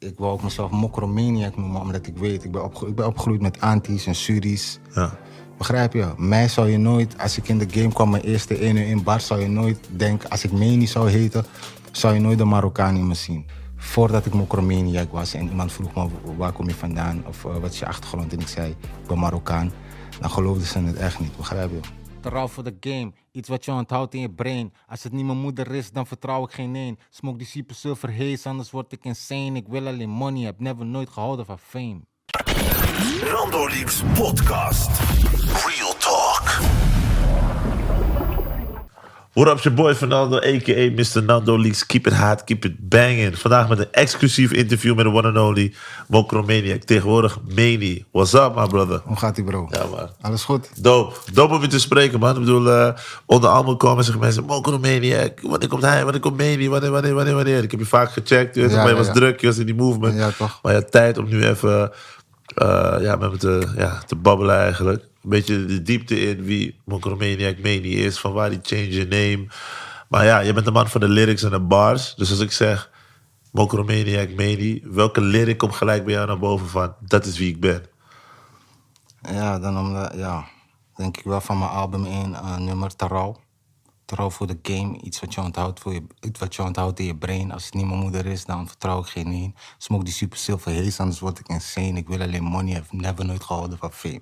ik wou ook mezelf mokromaniac noemen, omdat ik weet, ik ben, opge- ik ben opgegroeid met antis en suris. Ja. Begrijp je? Mij zou je nooit, als ik in de game kwam, mijn eerste 1 in bar, zou je nooit denken, als ik Meni zou heten, zou je nooit de Marokkaan in me zien. Voordat ik mokromaniac was en iemand vroeg me waar kom je vandaan of eh, wat is je achtergrond en ik zei ik ben Marokkaan, dan geloofden ze het echt niet, begrijp je? Trouw voor de game, iets wat je onthoudt in je brain. Als het niet mijn moeder is, dan vertrouw ik geen één. Smoke die super silver haze, anders word ik insane. Ik wil alleen money, heb never nooit gehouden van fame. Nando Leaks podcast. Real talk. What up, your boy Fernando, a.k.a. Mr. Nando Leaks. Keep it hot, keep it banging. Vandaag met een exclusief interview met de one and only Mokromaniac. Tegenwoordig Mani. What's up, my brother? Hoe gaat ie, bro? Ja, man. Alles goed? Dope. Dope om je te spreken, man. Ik bedoel, eh, onder allemaal komen zeggen mensen... Mokromaniac, wanneer komt hij? Wanneer komt Mani? Wanneer, wanneer, wanneer, wanneer? Ik heb je vaak gecheckt, je Ja, maar je ja, was ja. druk, je was in die movement. Ja, toch. Maar je had tijd om nu even ja, met me te, ja, te babbelen eigenlijk. Een beetje de diepte in wie Mokromaniac Mani is. Van waar die change your name. Maar ja, je bent de man van de lyrics en de bars. Dus als ik zeg Mokromaniac Mani... welke lyric komt gelijk bij jou naar boven van... dat is wie ik ben? Ja, dan omdat, ja, denk ik wel van mijn album 1 eh, nummer Trouw. Trouw voor de game, iets wat je onthoudt, voor je, iets wat je onthoudt in je brain. Als het niet mijn moeder is, dan vertrouw ik geen één. Smoke die super silver haze, anders word ik insane. Ik wil alleen money, heb never nooit gehouden van fame.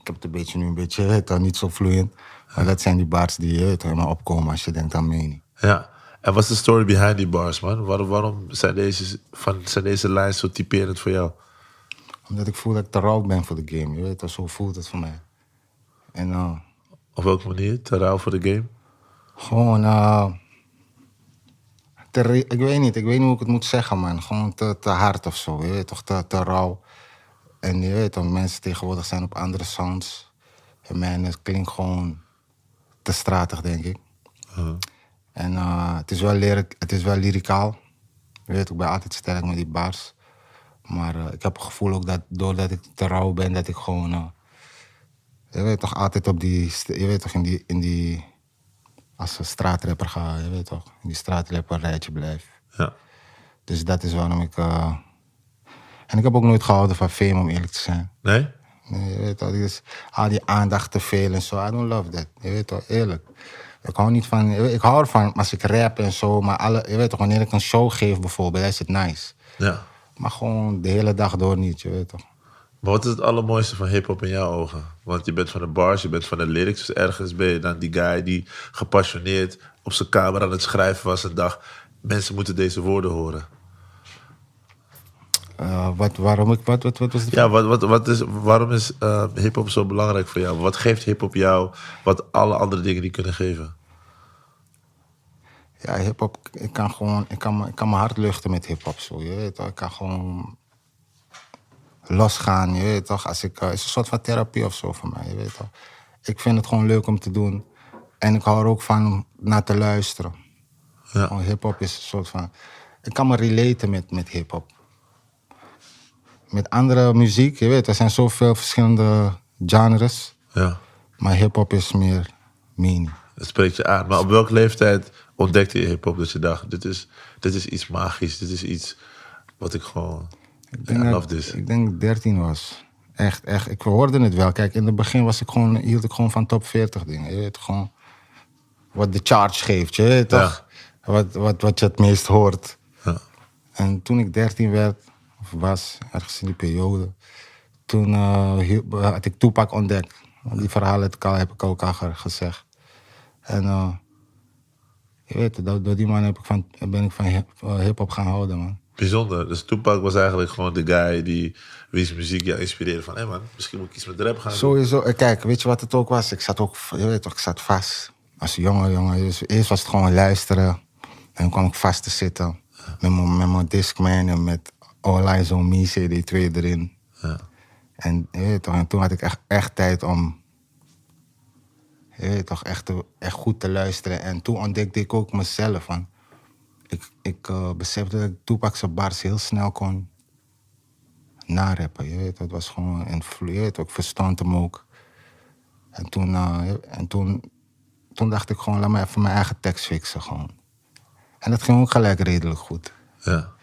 Ik heb het een beetje nu een beetje, je weet toch, niet zo vloeiend. Maar dat zijn die bars die toch, in me opkomen als je denkt aan mening. Ja. En wat is de story behind die bars, man? Waarom, waarom zijn, deze, van, zijn deze lijns zo typerend voor jou? Omdat ik voel dat ik te ben voor de game. Je weet zo voelt het voor mij. En eh, Op welke manier? Te rauw voor de game? Gewoon, eh, te re- ik weet niet, ik weet niet hoe ik het moet zeggen, man. Gewoon te, te hard of zo, je weet toch, te, te rauw. En je weet toch, mensen tegenwoordig zijn op andere sounds. En mijn het klinkt gewoon te stratig, denk ik. En eh, het, is wel lyric, het is wel lyricaal. Je weet, ik ben altijd sterk met die bars. Maar eh, ik heb het gevoel ook dat doordat ik te rauw ben, dat ik gewoon... je weet toch, altijd op die... Je weet toch, in die... In die als een straatrapper ga, je weet toch, in die straatrapper rijtje blijf. Ja. Dus dat is waarom ik... eh, En ik heb ook nooit gehouden van fame, om eerlijk te zijn. Nee? Nee, je weet toch, dus al die aandacht te veel en zo. I don't love that. Je weet toch, eerlijk. Ik hou niet van... Ik hou ervan als ik rap en zo, maar alle, je weet toch, wanneer ik een show geef bijvoorbeeld, is het nice. Ja. Maar gewoon de hele dag door niet, je weet toch. Maar wat is het allermooiste van hip-hop in jouw ogen? Want je bent van de bars, je bent van de lyrics. Dus ergens ben je dan die guy die gepassioneerd op zijn kamer aan het schrijven was en dacht: mensen moeten deze woorden horen. Eh, wat, waarom ik... Wat, wat, wat was de Ja, wat, wat, wat is, waarom is eh, hip-hop zo belangrijk voor jou? Wat geeft hip-hop jou wat alle andere dingen niet kunnen geven? Ja, hip-hop, ik kan gewoon, ik kan, ik kan mijn hart luchten met hip-hop zo. Je weet toch, ik kan gewoon losgaan, je weet toch. Als ik, eh, het is een soort van therapie of zo voor mij, je weet toch. Ik vind het gewoon leuk om te doen. En ik hou er ook van om naar te luisteren. Ja. Hip-hop is een soort van. Ik kan me relaten met, met hip-hop. Met andere muziek, je weet, er zijn zoveel verschillende genres. Ja, Maar hip-hop is meer meaning. dat spreekt je aan. Maar op welke leeftijd ontdekte je hip-hop dat je dacht: dit is, dit is iets magisch, dit is iets wat ik gewoon. Ik denk, dat, ik denk dat ik 13 was. Echt, echt. Ik hoorde het wel. Kijk, in het begin was ik gewoon, hield ik gewoon van top 40 dingen. Je weet gewoon wat de charge geeft, je weet toch? Wat, wat, wat je het meest hoort. Ja. En toen ik 13 werd, of was, ergens in die periode, toen eh, hiel- had ik Tupac ontdekt. Die verhalen heb ik al, heb ik ook al ge- gezegd. En eh, je weet, door, door die man heb ik van, ben ik van hip- eh, hip-hop gaan houden, man. Bijzonder. Dus Tupac was eigenlijk gewoon de guy die wie's muziek jou inspireerde. Van, hé man, misschien moet ik iets met rap gaan doen. Sowieso, eh, kijk, weet je wat het ook was? Ik zat ook, je weet toch, ik zat vast. Als jongen, jongen. Dus eerst was het gewoon luisteren. En dan kwam ik vast te zitten. Met mijn, met mijn Discman en met All Eyes on Me, CD2 erin. Ja. En, je weet toch, en toen had ik echt, echt tijd om... Je weet toch, echt, echt goed te luisteren. En toen ontdekte ik ook mezelf. Van, ik ik eh, besefte dat ik Tupac zijn bars heel snel kon narappen. Je weet, het was gewoon een ik verstond hem ook. En toen, eh, en toen, toen dacht ik gewoon, laat me even mijn eigen tekst fixen gewoon. En dat ging ook gelijk redelijk goed. ja.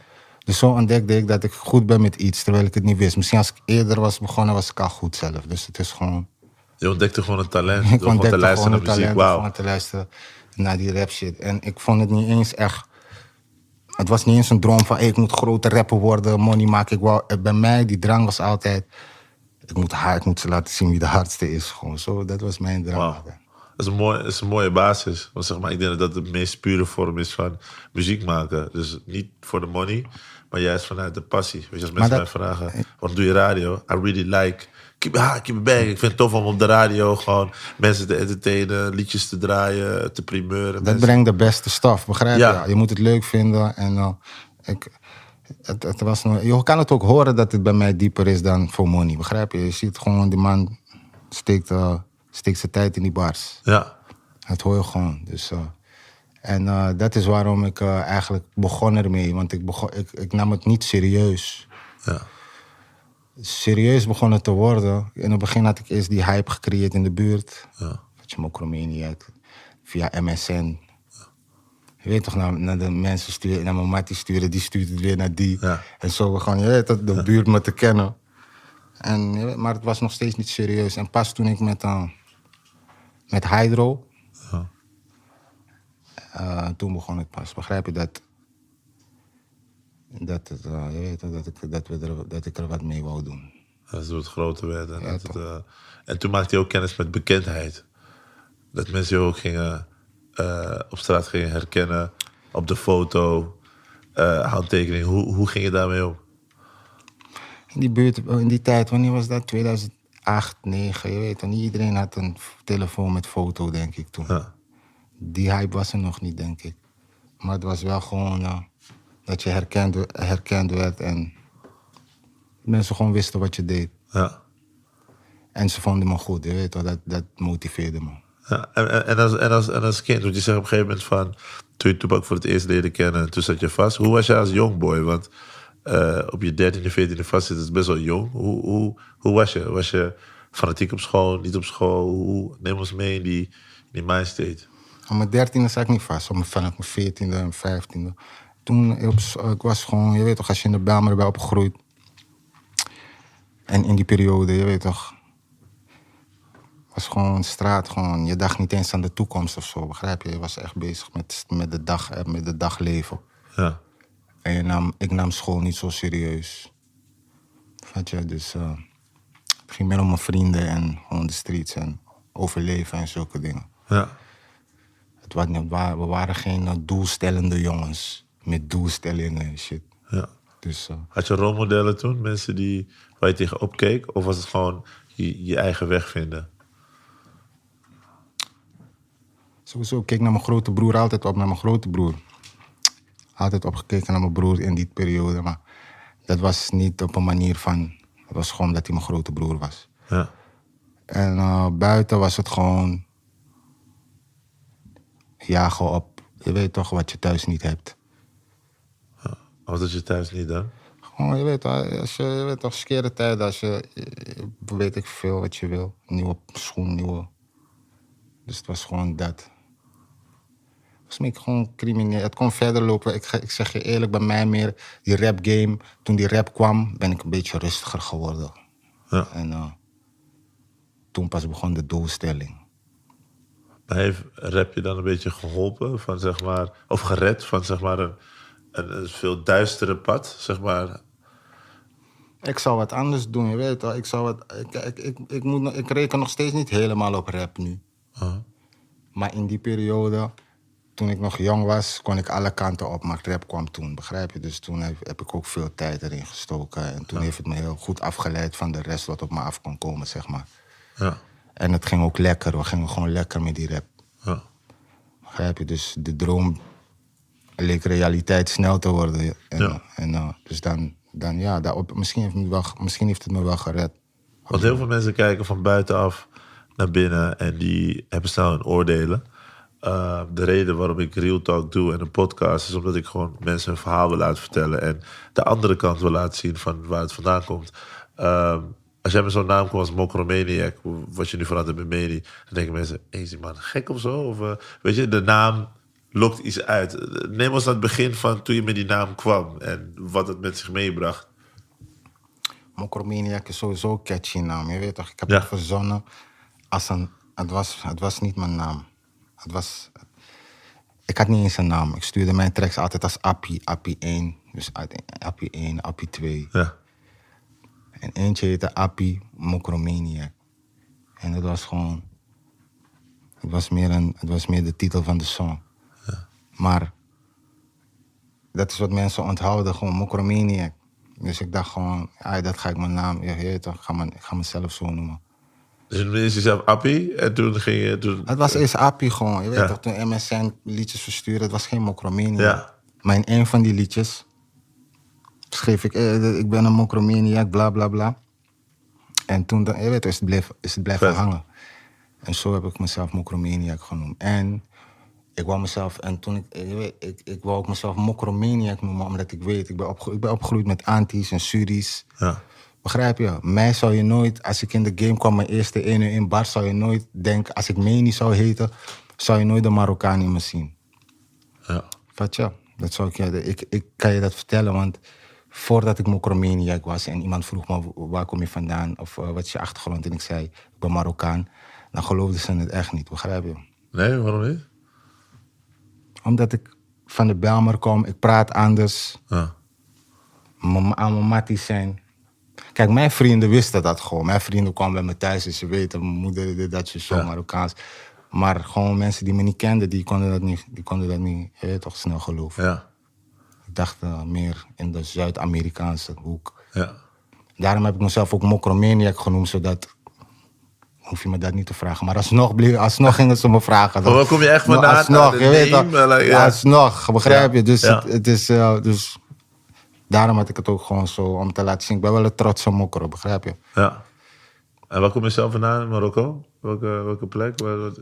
Dus zo ontdekte ik dat ik goed ben met iets, terwijl ik het niet wist. Misschien als ik eerder was begonnen, was ik al goed zelf. Dus het is gewoon... Je ontdekte gewoon een talent. Ik door gewoon te luisteren naar het muziek. Wauw. te luisteren naar die rap shit. En ik vond het niet eens echt... Het was niet eens een droom van, hey, ik moet grote rapper worden, money maken. Ik wou, eh, bij mij, die drang was altijd... Ik moet, haar, ik moet ze laten zien wie de hardste is. Gewoon zo, dat was mijn drang. Dat is, een mooi, dat is een mooie basis. Want zeg maar, ik denk dat dat de meest pure vorm is van muziek maken. Dus niet voor de money, maar juist vanuit de passie. Weet je, als mensen mij vragen, wat doe je radio? I really like, it back. Ik vind het tof om op de radio gewoon mensen te entertainen, liedjes te draaien, te primeuren. Dat mensen- brengt de beste stof, begrijp je? Ja. Je moet het leuk vinden. En, eh, ik, het, het was nog, je kan het ook horen dat het bij mij dieper is dan voor money, begrijp je? Je ziet gewoon, die man steekt, eh, steekt zijn tijd in die bars. Ja, Dat hoor je gewoon. Dus, eh, en dat is waarom ik eigenlijk begon ermee. Want ik, begon, ik, ik nam het niet serieus. ja, Serieus begon het te worden. In het begin had ik eerst die hype gecreëerd in de buurt. ja. Dat je Mokromaniac via MSN. Je weet toch, naar, naar de mensen sturen, naar mijn mattie sturen, die stuurt het weer naar die. Ja. En zo gewoon, je weet de buurt me te kennen. En, je weet, maar het was nog steeds niet serieus. En pas toen ik met, eh, met Hydro, Ja. eh, toen begon het pas. Begrijp je dat? Dat, het, eh, je weet dat, ik, dat, we er, dat ik er wat mee wou doen. Dat het groter werd. En, Ja, het, en toen maakte hij ook kennis met bekendheid. Dat mensen je ook gingen, eh, op straat gingen herkennen. Op de foto, eh, handtekening. Hoe, hoe ging je daarmee om? In die buurt, in die tijd, wanneer was dat? 2008, 2009, je weet iedereen had een telefoon met foto, denk ik toen. Ja. Die hype was er nog niet, denk ik. Maar het was wel gewoon dat je herkend, herkend werd en mensen gewoon wisten wat je deed. Ja. En ze vonden me goed, je weet toch, dat, dat motiveerde me. Ja, en, en, en als, en, als, en als kind, want je zegt op een gegeven moment van... toen je Tupac voor het eerst leerde kennen, toen zat je vast. Hoe was je als jongboy? Want eh, op je 13e, 14e vastzitten is best wel jong. Hoe, hoe, hoe was je? Was je fanatiek op school, niet op school? Hoe, neem ons mee in die, in die mindstate. Op mijn dertiende zat ik niet vast, op mijn, vanaf mijn veertiende en vijftiende. Toen, op, s- ik was gewoon, je weet toch, als je in de Bijlmer bent opgegroeid. En in die periode, je weet toch, was gewoon straat, gewoon, je dacht niet eens aan de toekomst of zo, begrijp je? Je was echt bezig met, met, de, dag, eh, met de dagleven. Ja. En je nam, ik nam school niet zo serieus. Vat je, dus eh, het ging meer om mijn vrienden en gewoon de streets en overleven en zulke dingen. ja. Het we waren geen eh, doelstellende jongens. Met doelstellingen en shit. ja. Dus eh, Had je rolmodellen toen? Mensen die, waar je tegen opkeek? Of was het gewoon je, je eigen weg vinden? sowieso, ik keek naar mijn grote broer altijd op, naar mijn grote broer. Altijd opgekeken naar mijn broer in die periode. Maar dat was niet op een manier van... Het was gewoon dat hij mijn grote broer was. Ja. En eh, buiten was het gewoon... Jagen op, je weet toch wat je thuis niet hebt. Of dat je thuis niet dan? Gewoon, je weet, als je, je weet toch, skere tijden, als je, weet ik veel wat je wil. Nieuwe schoen, nieuwe. Dus het was gewoon dat. Was meer gewoon crimineel. Het kon verder lopen. Ik, ik zeg je eerlijk, bij mij meer die rap game. Toen die rap kwam, ben ik een beetje rustiger geworden. Ja. En eh, toen pas begon de doelstelling. Maar heeft rap je dan een beetje geholpen van zeg maar, of gered van zeg maar een, een, veel duistere pad, zeg maar? Ik zou wat anders doen, je weet wel. Ik, zou wat, ik, ik, ik, ik, moet, ik reken nog steeds niet helemaal op rap nu. Uh, Maar in die periode, toen ik nog jong was, kon ik alle kanten op. Maar rap kwam toen, begrijp je? Dus toen heb, heb ik ook veel tijd erin gestoken. En toen heeft het me heel goed afgeleid van de rest wat op me af kon komen, zeg maar. ja, En het ging ook lekker. We gingen gewoon lekker met die rap. ja, Begrijp je? Dus de droom leek realiteit snel te worden. En, Ja. en, eh, dus dan, dan ja, daarop, misschien, heeft het me wel, misschien heeft het me wel gered. Want heel veel mensen kijken van buitenaf naar binnen en die hebben snel hun oordelen. Uh, de reden waarom ik Real Talk doe en een podcast is omdat ik gewoon mensen hun verhaal wil laten vertellen en de andere kant wil laten zien van waar het vandaan komt. Uh, als jij met zo'n naam komt als Mokromaniac, wat je nu verandert met Meni, dan denken mensen, is die man gek of zo? Of, uh, weet je, de naam lokt iets uit. Neem ons aan het begin van toen je met die naam kwam en wat het met zich meebracht. Mokromaniac is sowieso een catchy naam. Je weet toch, ik heb Ja. het verzonnen als een... Het was, het was niet mijn naam. Het was... Ik had niet eens een naam. Ik stuurde mijn tracks altijd als Appie, Appie 1. Dus Appie 1, Appie 2. Ja, En eentje heette Appie Mokromaniac. En dat was gewoon... Het was meer, een, het was meer de titel van de song. Maar dat is wat mensen onthouden, gewoon Mokromaniac. Dus ik dacht gewoon, ja, dat ga ik mijn naam, je weet toch, ik ga, mijn, ik ga mezelf zo noemen. dus je noemde jezelf Appie en toen ging je... Toen, Het was eerst Appie gewoon, je weet Ja. toch, toen MSN liedjes verstuurde, het was geen Mokromaniac. Ja. Maar in een van die liedjes schreef ik, eh, ik ben een Mokromaniac, bla bla bla. En toen, dan- je weet, is het, bleef, is het blijven hangen. En zo heb ik mezelf Mokromaniac genoemd. En ik wou mezelf, en toen ik, je weet, ik, ik wou ook mezelf Mokromaniac noemen, omdat ik weet, ik ben, opge, ik ben opgegroeid met antis en suris. Ja, Begrijp je? Mij zou je nooit, als ik in de game kwam, mijn eerste 1 uur in bar, zou je nooit denken, als ik Meni zou heten, zou je nooit de Marokkaan in me zien. ja. Vat je? Dat zou ik, je, ik, ik kan je dat vertellen, want voordat ik Mokromaniac was en iemand vroeg me waar kom je vandaan of eh, wat is je achtergrond en ik zei ik ben Marokkaan, dan geloofden ze het echt niet, begrijp je? Nee, waarom niet? Omdat ik van de Belmer kom, ik praat anders, Ja, aan mijn matties zijn. Kijk, mijn vrienden wisten dat gewoon. Mijn vrienden kwamen bij me thuis en ze weten, mijn moeder dit, dat, ze zo Ja. Marokkaans. Maar gewoon mensen die me niet kenden, die konden dat niet, die konden dat niet toch snel geloven. ja, Ik dacht eh, meer in de Zuid-Amerikaanse hoek. ja. Daarom heb ik mezelf ook Mokromaniac genoemd, zodat... Hoef je me dat niet te vragen. Maar alsnog, bleef, alsnog gingen ze me vragen. Maar waar kom je echt vandaan? Alsnog, je weet ja. Alsnog, begrijp je? Dus, ja. Het, het is... eh, dus daarom had ik het ook gewoon zo om te laten zien. Ik ben wel een trotse mokro, begrijp je? ja. En waar kom je zelf vandaan in Marokko? Welke, welke plek? Waar- wat-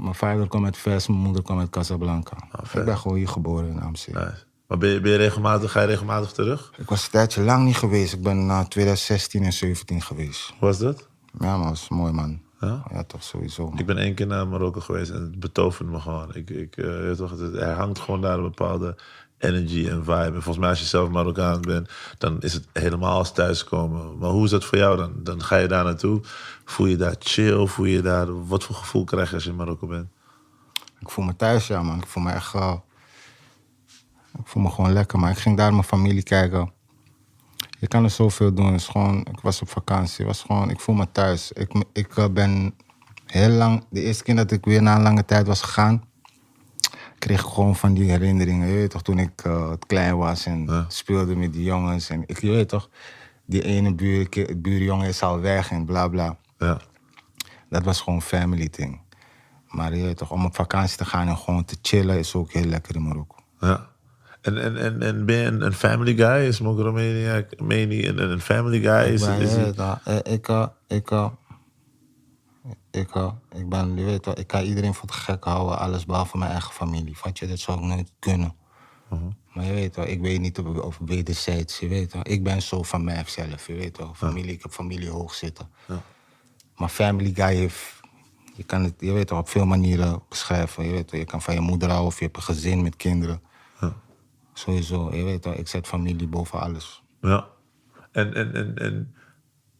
Mijn vader kwam uit Vers, mijn moeder kwam uit Casablanca. vet. ik ben gewoon hier geboren in Amsterdam. Nice. Maar ben je, ben je regelmatig, ga je regelmatig terug? Ik was een tijdje lang niet geweest. Ik ben na 2016 en 17 geweest. Hoe was dat? Ja, maar was mooi, man. Ja? Ja, toch sowieso. man. Ik ben één keer naar Marokko geweest en het betoverde me gewoon. Ik, ik, eh, toch, het, er hangt gewoon daar een bepaalde energy en vibe. En volgens mij als je zelf Marokkaan bent, dan is het helemaal als thuiskomen. Maar hoe is dat voor jou dan? Dan ga je daar naartoe. Voel je daar chill? Voel je daar... Wat voor gevoel krijg je als je in Marokko bent? Ik voel me thuis, ja, man. Ik voel me echt... eh, ik voel me gewoon lekker, maar ik ging daar mijn familie kijken. Je kan er zoveel doen. Is gewoon, ik was op vakantie. Was gewoon, ik voel me thuis. Ik, ik eh, ben heel lang... De eerste keer dat ik weer na een lange tijd was gegaan... kreeg ik gewoon van die herinneringen. Je weet toch, toen ik eh, klein was en Ja. speelde met die jongens. En ik je weet toch, die ene buur, buurjongen is al weg en bla bla. Ja. Dat was gewoon family thing. Maar je weet toch, om op vakantie te gaan en gewoon te chillen is ook heel lekker in Marokko. ja. En, en, en, en ben je een, een family guy? Is Marokko Romania Meni een, een family guy? Is, weet toch, eh, ik, ik, ik, ik ben, je weet toch, ik kan iedereen voor het gek houden, alles behalve mijn eigen familie. Vat je, dat zou ik nooit kunnen. Mhm. Maar je weet wel, ik weet niet of, of wederzijds, je weet wel. Ik ben zo van mijzelf, je weet wel. Familie, ik heb familie hoog zitten. Ja. Maar family guy heeft, je kan het, je weet wel, op veel manieren beschrijven. Je weet wel, je kan van je moeder houden of je hebt een gezin met kinderen. Sowieso, je weet wel, ik zet familie boven alles. Ja. En, en, en, en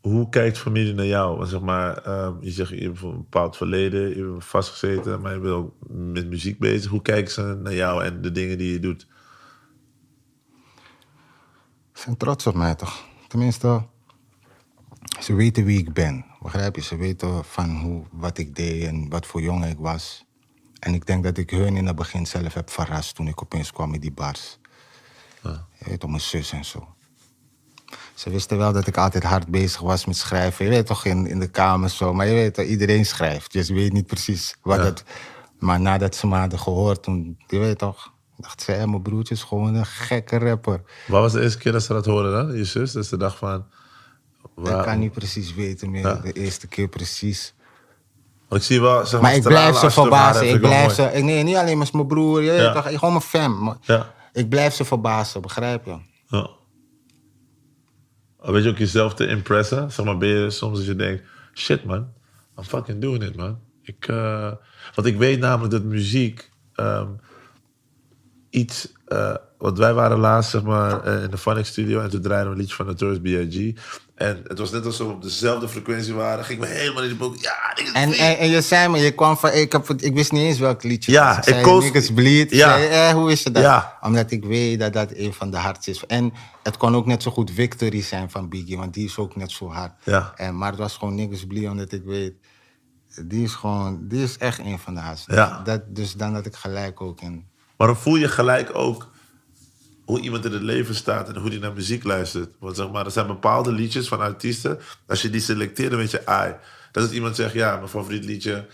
hoe kijkt familie naar jou? Want zeg maar, ehm, je zegt je hebt een bepaald verleden, je bent vastgezeten, maar je bent ook met muziek bezig. Hoe kijken ze naar jou en de dingen die je doet? Ze zijn trots op mij toch? Tenminste, ze weten wie ik ben. Begrijp je? Ze weten van hoe, wat ik deed en wat voor jongen ik was. En ik denk dat ik hun in het begin zelf heb verrast toen ik opeens kwam met die bars. Ja. Je weet toch, mijn zus en zo. Ze wisten wel dat ik altijd hard bezig was met schrijven. Je weet toch, in, in de kamer zo. Maar je weet toch, iedereen schrijft. Dus je weet niet precies wat Ja. het... Maar nadat ze me hadden gehoord, toen, je weet toch... dacht ze, hé, mijn broertje is gewoon een gekke rapper. Wat was de eerste keer dat ze dat hoorden dan? Je zus? Dat is de dag van... Ik kan niet precies weten meer, Ja. de eerste keer precies. Want ik zie wel, zeg maar, Maar ik blijf ze verbazen. Ik blijf ze... Ik, nee, niet alleen maar mijn broer. Je weet toch, gewoon mijn fam. Maar Ja. Ik blijf ze verbazen, begrijp je? Ja. Weet je ook jezelf te impressen? Zeg maar, ben je soms dat je denkt... Shit man, I'm fucking doing it man. Ik, eh, want ik weet namelijk dat muziek... ehm, iets... eh, want wij waren laatst zeg maar, eh, in de Phonics studio... en toen draaiden we een liedje van Notorious B.I.G. En het was net alsof we op dezelfde frequentie waren. Ging me helemaal in de boek. Ja, En, en, en je zei me, je kwam van, ik, heb, ik wist niet eens welk liedje Ja, het was. ik zei, koos- Niggas Bleed. Ja. Zei, eh, hoe is je dat? Ja. Omdat ik weet dat dat een van de hardste is. En het kon ook net zo goed Victory zijn van Biggie, want die is ook net zo hard. Ja. En, maar het was gewoon Niggas Bleed, omdat ik weet, die is gewoon, die is echt een van de hardste. Ja. Dat, dus dan had ik gelijk ook in. Maar voel je gelijk ook hoe iemand in het leven staat en hoe die naar muziek luistert. Want zeg maar, er zijn bepaalde liedjes van artiesten. Als je die selecteert, dan weet je, ai. Dat is iemand zegt, ja, mijn favoriet liedje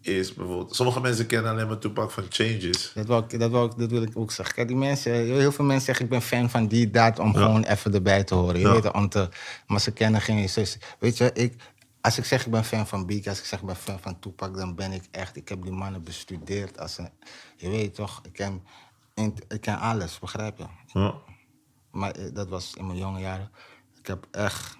is bijvoorbeeld... Sommige mensen kennen alleen maar Tupac van Changes. Dat wil, ik, dat, wil ik, dat wil ik ook zeggen. Kijk, die mensen, heel veel mensen zeggen ik ben fan van die, dat, om gewoon even erbij te horen. Je Ja. weet het, om te, maar ze kennen geen. Weet je, ik, als ik zeg ik ben fan van Biggie, als ik zeg ik ben fan van Tupac, dan ben ik echt, ik heb die mannen bestudeerd als een, je weet toch, ik ken, ik ken alles, begrijp je? Ja. Maar eh, dat was in mijn jonge jaren. Ik heb echt.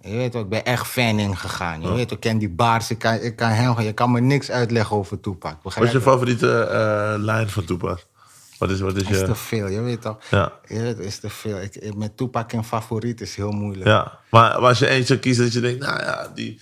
Je weet toch, ik ben echt fan ingegaan. Je weet toch, ik ken die bars, ik kan, ik kan hem, je kan me niks uitleggen over Tupac. Wat is je favoriete eh, lijn van Tupac? Wat is, wat is is te veel, je weet toch? Ja. Je weet, is te veel. Ik, met Tupac een favoriet is heel moeilijk. Ja, maar, als je eentje kiezen dat je denkt, nou ja, die...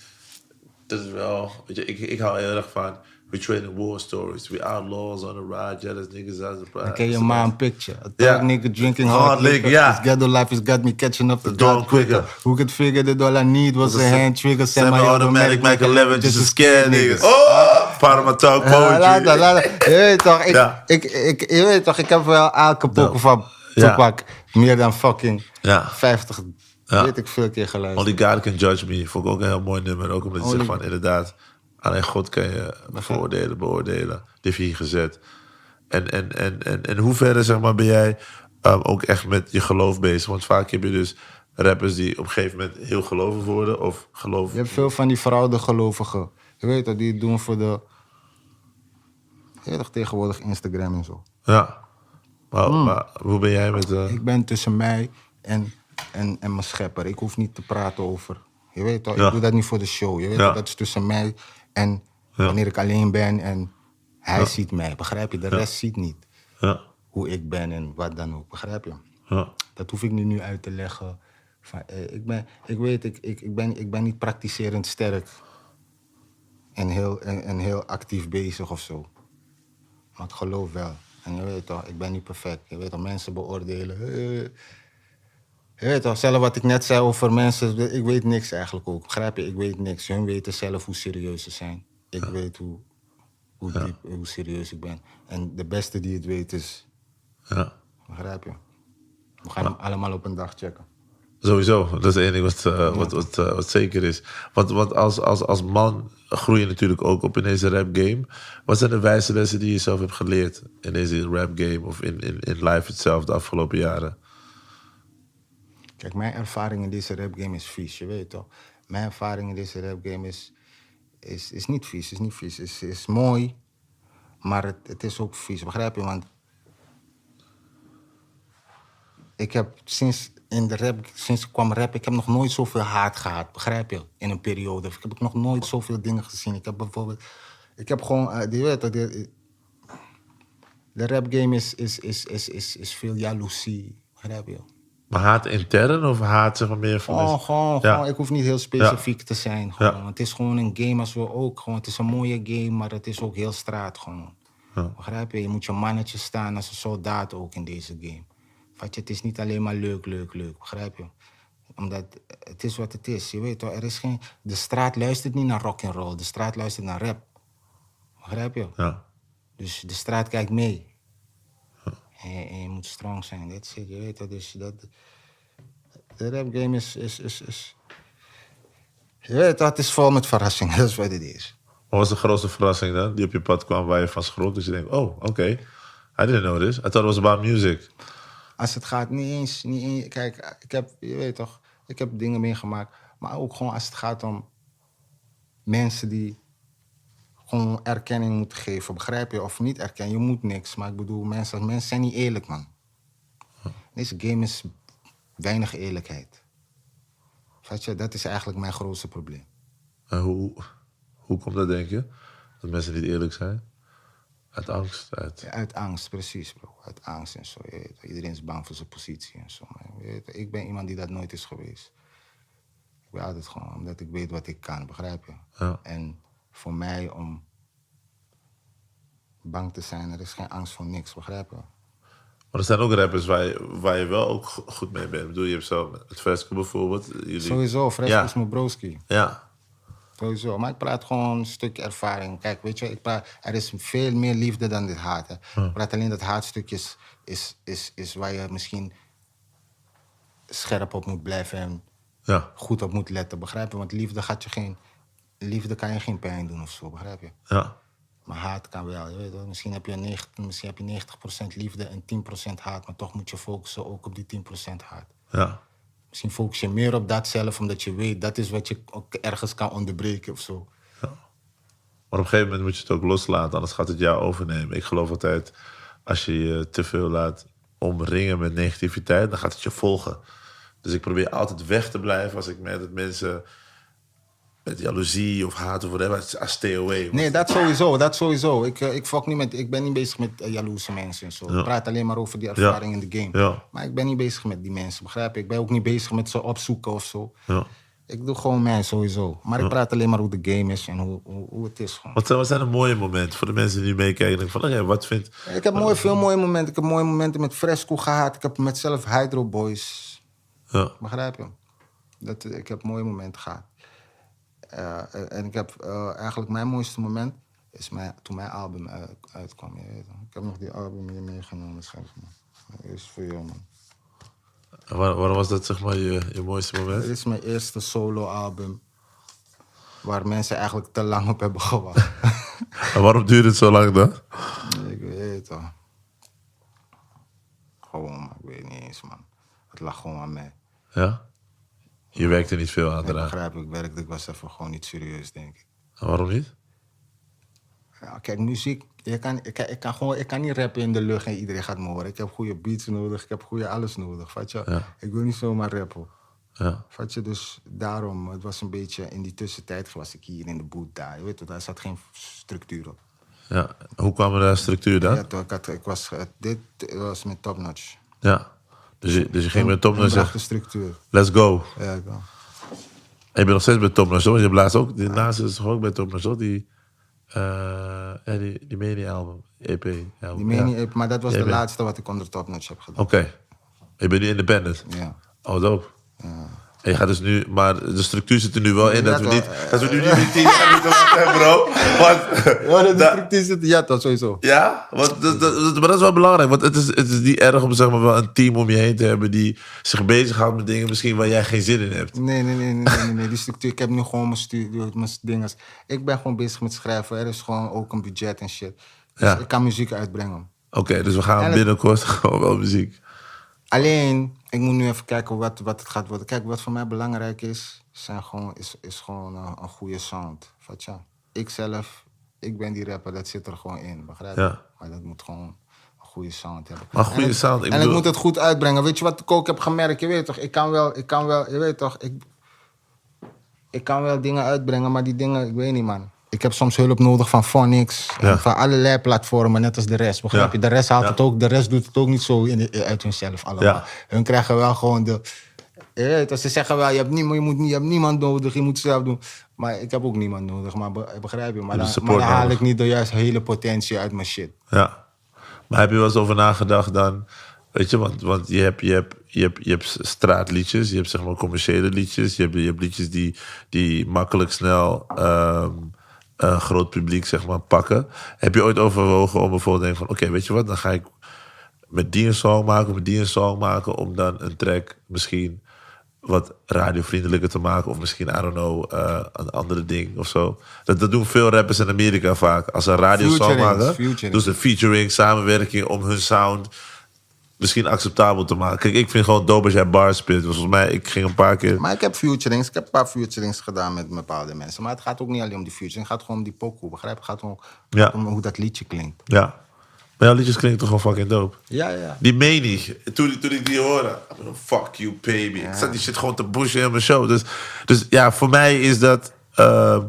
Dat is wel... Weet je, ik, ik hou heel erg van... We trading war stories. We outlaws on the ride. Jealous niggas as the Dan ken je maar een picture. A thug nigga drinking Hard hard liquor, ja. His ghetto life has got me catching up the dawn quicker. Who could figure that all I need was a hand trigger, Semi-automatic, semi-automatic, Mac 11, just to scare niggas. Oh! Part of my talk poetry. laat dat. Je weet toch, ik, Ja. ik, ik, je weet toch, ik heb wel Ja. van. Tupac meer dan fucking Ja. 50, Ja. weet ik veel keer geluisterd. Only God Can Judge Me. Vond ik ook een heel mooi nummer. Ook omdat je zegt van, inderdaad... Alleen God kan je veroordelen, beoordelen. Je hier gezet. En, en, en, en, en hoe verder zeg maar, ben jij um, ook echt met je geloof bezig? Want vaak heb je dus rappers die op een gegeven moment heel gelovig worden. Of geloof... Je hebt veel van die verouderde gelovigen. Je weet dat die het doen voor de... Toch tegenwoordig Instagram en zo. Ja. Maar, maar hoe ben jij met... eh, Ik ben tussen mij en, en, en mijn schepper. Ik hoef niet te praten over. Je weet toch, Ja. ik doe dat niet voor de show. Je weet Ja. dat is tussen mij en Ja. wanneer ik alleen ben en hij ziet mij. Begrijp je? De rest ziet niet ja, hoe ik ben en wat dan ook. Begrijp je? ja, Dat hoef ik niet nu uit te leggen. Van, eh, ik, ben, ik weet, ik, ik, ik, ben, ik ben niet praktiserend sterk en heel, en, en heel actief bezig of zo. Maar ik geloof wel. En je weet toch, ik ben niet perfect. Je weet toch, mensen beoordelen. eh. Je weet toch, zelf wat ik net zei over mensen, ik weet niks eigenlijk ook. Begrijp je? Ik weet niks. Hun weten zelf hoe serieus ze zijn. Ik weet hoe, hoe diep, hoe serieus ik ben. En de beste die het weet is ja. Begrijp je? We gaan hem allemaal op een dag checken. Sowieso, dat is één ding wat, eh, wat, wat, eh, wat zeker is. Want, want als, als, als man groei je natuurlijk ook op in deze rap game. Wat zijn de wijze lessen die je zelf hebt geleerd in deze rap game of in, in, in life itself de afgelopen jaren? Kijk, mijn ervaring in deze rap game is vies, je weet toch? Mijn ervaring in deze rap game is, is, is niet vies, is niet vies. Is, is mooi, maar het, het is ook vies, begrijp je? Want ik heb sinds in de rap, sinds ik kwam rap, ik heb nog nooit zoveel haat gehad, begrijp je? In een periode. Ik heb nog nooit zoveel dingen gezien. Ik heb bijvoorbeeld, ik heb gewoon, eh, je weet toch, de, de rap game is, is, is, is, is, is veel jaloezie, begrijp je? Maar haat intern of haat zeg maar meer van... Gewoon, gewoon, Ja. gewoon, ik hoef niet heel specifiek te zijn. Gewoon. Het is gewoon een game als we ook. Gewoon, het is een mooie game, maar het is ook heel straat gewoon. Begrijp je? Je moet je mannetje staan als een soldaat ook in deze game. Vat je, het is niet alleen maar leuk, leuk, leuk. Begrijp je? Omdat het is wat het is. Je weet toch, er is geen... De straat luistert niet naar rock and roll. De straat luistert naar rap. Begrijp je? Ja. Dus de straat kijkt mee. En, en je moet strong zijn. That's it, je weet dat. Dus dat de rap game is, is, is, is... Je weet dat, is vol met verrassingen. Dat is wat het is. Wat was de grootste verrassing dan die op je pad kwam waar je van schrok? Dus je denkt, oh, oké. I didn't know this. I thought it was about music. Als het gaat, niet eens, niet eens... Kijk, ik heb, je weet toch, ik heb dingen meegemaakt. Maar ook gewoon als het gaat om mensen die gewoon erkenning moeten geven. Begrijp je? Of niet erkennen. Je moet niks. Maar ik bedoel, mensen, mensen zijn niet eerlijk, man. Deze game is weinig eerlijkheid. Weet je, dat is eigenlijk mijn grootste probleem. En hoe, hoe komt dat, denk je? Dat mensen niet eerlijk zijn? Uit angst. Uit... Ja, Uit angst, precies, bro. Uit angst en zo. Iedereen is bang voor zijn positie en zo. Maar ik ben iemand die dat nooit is geweest. Ik ben altijd gewoon, omdat ik weet wat ik kan, begrijp je? Ja. En voor mij om bang te zijn, er is geen angst voor niks, begrijp je? Maar er zijn ook rappers waar je, waar je wel ook go- goed mee bent. Ik bedoel, je hebt zo het Vesco bijvoorbeeld. Jullie... Sowieso, Fresco Ja. is mijn broski. Ja. Sowieso. Maar ik praat gewoon een stukje ervaring. Kijk, weet je, ik praat, er is veel meer liefde dan dit haat. Hè. Ik praat alleen dat haatstukje is, is, is, is waar je misschien scherp op moet blijven en Ja. goed op moet letten, begrijp je? Want liefde gaat je geen, liefde kan je geen pijn doen of zo, begrijp je? Ja. Maar haat kan wel, je weet wel. Misschien heb je, 90, misschien heb je 90% liefde en 10% haat, maar toch moet je focussen ook op die 10% haat. Ja. Misschien focus je meer op dat zelf, omdat je weet dat is wat je ook ergens kan onderbreken of zo. Maar op een gegeven moment moet je het ook loslaten, anders gaat het jou overnemen. Ik geloof altijd, als je je te veel laat omringen met negativiteit, dan gaat het je volgen. Dus ik probeer altijd weg te blijven als ik merk dat mensen met jaloezie of haat of whatever, I stay away. Nee, dat sowieso, dat sowieso. Ik, eh, ik, fuck niet met, ik ben niet bezig met uh, jaloerse mensen en zo. Ja. Ik praat alleen maar over die ervaring in de game. Ja. Maar ik ben niet bezig met die mensen, begrijp je? Ik ben ook niet bezig met ze opzoeken of zo. Ja. Ik doe gewoon mij sowieso. Maar ik praat alleen maar hoe de game is en hoe, hoe, hoe het is gewoon. Wat, zijn- wat zijn de mooie momenten voor de mensen die meekijken? Van, oké, wat vindt... Ik heb mooi, veel mooie momenten. Ik heb mooie momenten met Fresco gehad. Ik heb met zelf Hydro Boys. Ja. Begrijp je? Dat, ik heb mooie momenten gehad. Eh, en ik heb eh, eigenlijk mijn mooiste moment is mijn, toen mijn album uit- uitkwam. Je weet ik heb nog die album hier meegenomen. Dat is voor jou, man. En waar- was dat zeg maar je, je mooiste moment? Dit is mijn eerste solo-album. Waar mensen eigenlijk te lang op hebben gewacht. En waarom duurde het zo lang dan? ik weet het. Gewoon, ik weet niet eens, man. Het lag gewoon aan mij. Ja? Je werkte niet veel aan Ik eraan. begrijp, ik werkte, ik was even gewoon niet serieus, denk ik. En waarom niet? Ja, kijk, muziek, je kan, ik, kan- ik, kan gewoon, ik kan niet rappen in de lucht en iedereen gaat me horen. Ik heb goede beats nodig, ik heb goede alles nodig, vat je? Ja. Ik wil niet zomaar rappen. Ja. Vat je? Dus daarom, het was een beetje, in die tussentijd was ik hier in de boot daar. Je weet toch, daar zat geen structuur op. ja. Hoe kwam er de structuur dan? Ja, ik, had, ik was, eh, dit was met Top Notch. Ja. Dus je, dus je ging met Tom en zegt, de structuur. let's go. Ja, ik wel. En je bent nog steeds bij Tom Nassau. Je hebt laatst ook, die laatste is ook bij Tom Nassau, die, eh ja, die, die mini-album, EP. album, Die meen ja. je, maar dat was de bent- laatste wat ik onder Top Notch heb gedaan. Oké. Je bent nu independent. Ja. Oh, dope. En je gaat dus nu, maar de structuur zit er nu wel in. Dat, we niet, dat we nu niet meer tien jaar moeten wachten, bro. Want, Ja, de structuur zit, ja, toch, sowieso. ja, want dat, dat- dat- maar dat is wel belangrijk. Want het is, het is niet erg om zeg maar, wel een team om je heen te hebben die zich bezighoudt met dingen misschien waar jij geen zin in hebt. Nee, nee, nee, nee, nee, nee. Die structuur. Ik heb nu gewoon mijn studio, mijn dingen. Ik ben gewoon bezig met schrijven. Er is gewoon ook een budget en shit. Dus Ja. ik kan muziek uitbrengen. Oké, dus we gaan En het- binnenkort gewoon wel muziek. Alleen, ik moet nu even kijken wat, wat het gaat worden. Kijk, wat voor mij belangrijk is, zijn gewoon, is, is gewoon een, een goede sound. Je? Ik zelf, ik ben die rapper, dat zit er gewoon in, begrijp je? Ja. Maar dat moet gewoon een goede sound hebben. Maar goede En sound, ik en bedoel- ik moet het goed uitbrengen. Weet je wat ik ook heb gemerkt? Je weet toch, ik kan wel, ik kan wel, je weet toch, ik, ik kan wel dingen uitbrengen, maar die dingen, ik weet niet, man. Ik heb soms hulp nodig van Phonics, Ja. van allerlei platformen, net als de rest. Begrijp Ja. je? De rest haalt Ja. het ook, de rest doet het ook niet zo in uit hunzelf allemaal. Hun krijgen wel gewoon de. Toch, ze zeggen wel, je hebt, niemand, je, moet, je hebt niemand nodig, je moet het zelf doen. Maar ik heb ook niemand nodig, maar be- begrijp je? Maar dan, maar dan haal ik niet de juiste hele potentie uit mijn shit. Ja. Maar heb je wel eens over nagedacht dan? Weet je, want, want je, hebt, je, hebt, je, hebt, je hebt straatliedjes, je hebt zeg maar commerciële liedjes, je hebt, je hebt liedjes die, die makkelijk snel ehm, een groot publiek zeg maar, pakken. Heb je ooit overwogen om bijvoorbeeld te denken van, oké, weet je wat, dan ga ik met die een song maken, met die een song maken, om dan een track misschien wat radiovriendelijker te maken. Of misschien, I don't know, eh, een andere ding of zo. Dat, dat doen veel rappers in Amerika vaak. Als ze een radiosong maken, doen ze featuring, samenwerking om hun sound misschien acceptabel te maken. Kijk, ik vind gewoon dope als jij bars speelt. Dus Volgens mij, ik ging een paar keer... Maar ik heb featurings, ik heb een paar featurings gedaan met bepaalde mensen. Maar het gaat ook niet alleen om die featuring, het gaat gewoon om die pokoe, begrijp? Het gaat Ja. om hoe dat liedje klinkt. Ja. Maar jouw liedjes klinken toch gewoon fucking dope. Ja, ja. Die meen ik. Toen, toen ik die hoorde. Fuck you, baby. Ik zat die shit gewoon te pushen in mijn show. Dus, dus ja, voor mij is dat... ehm,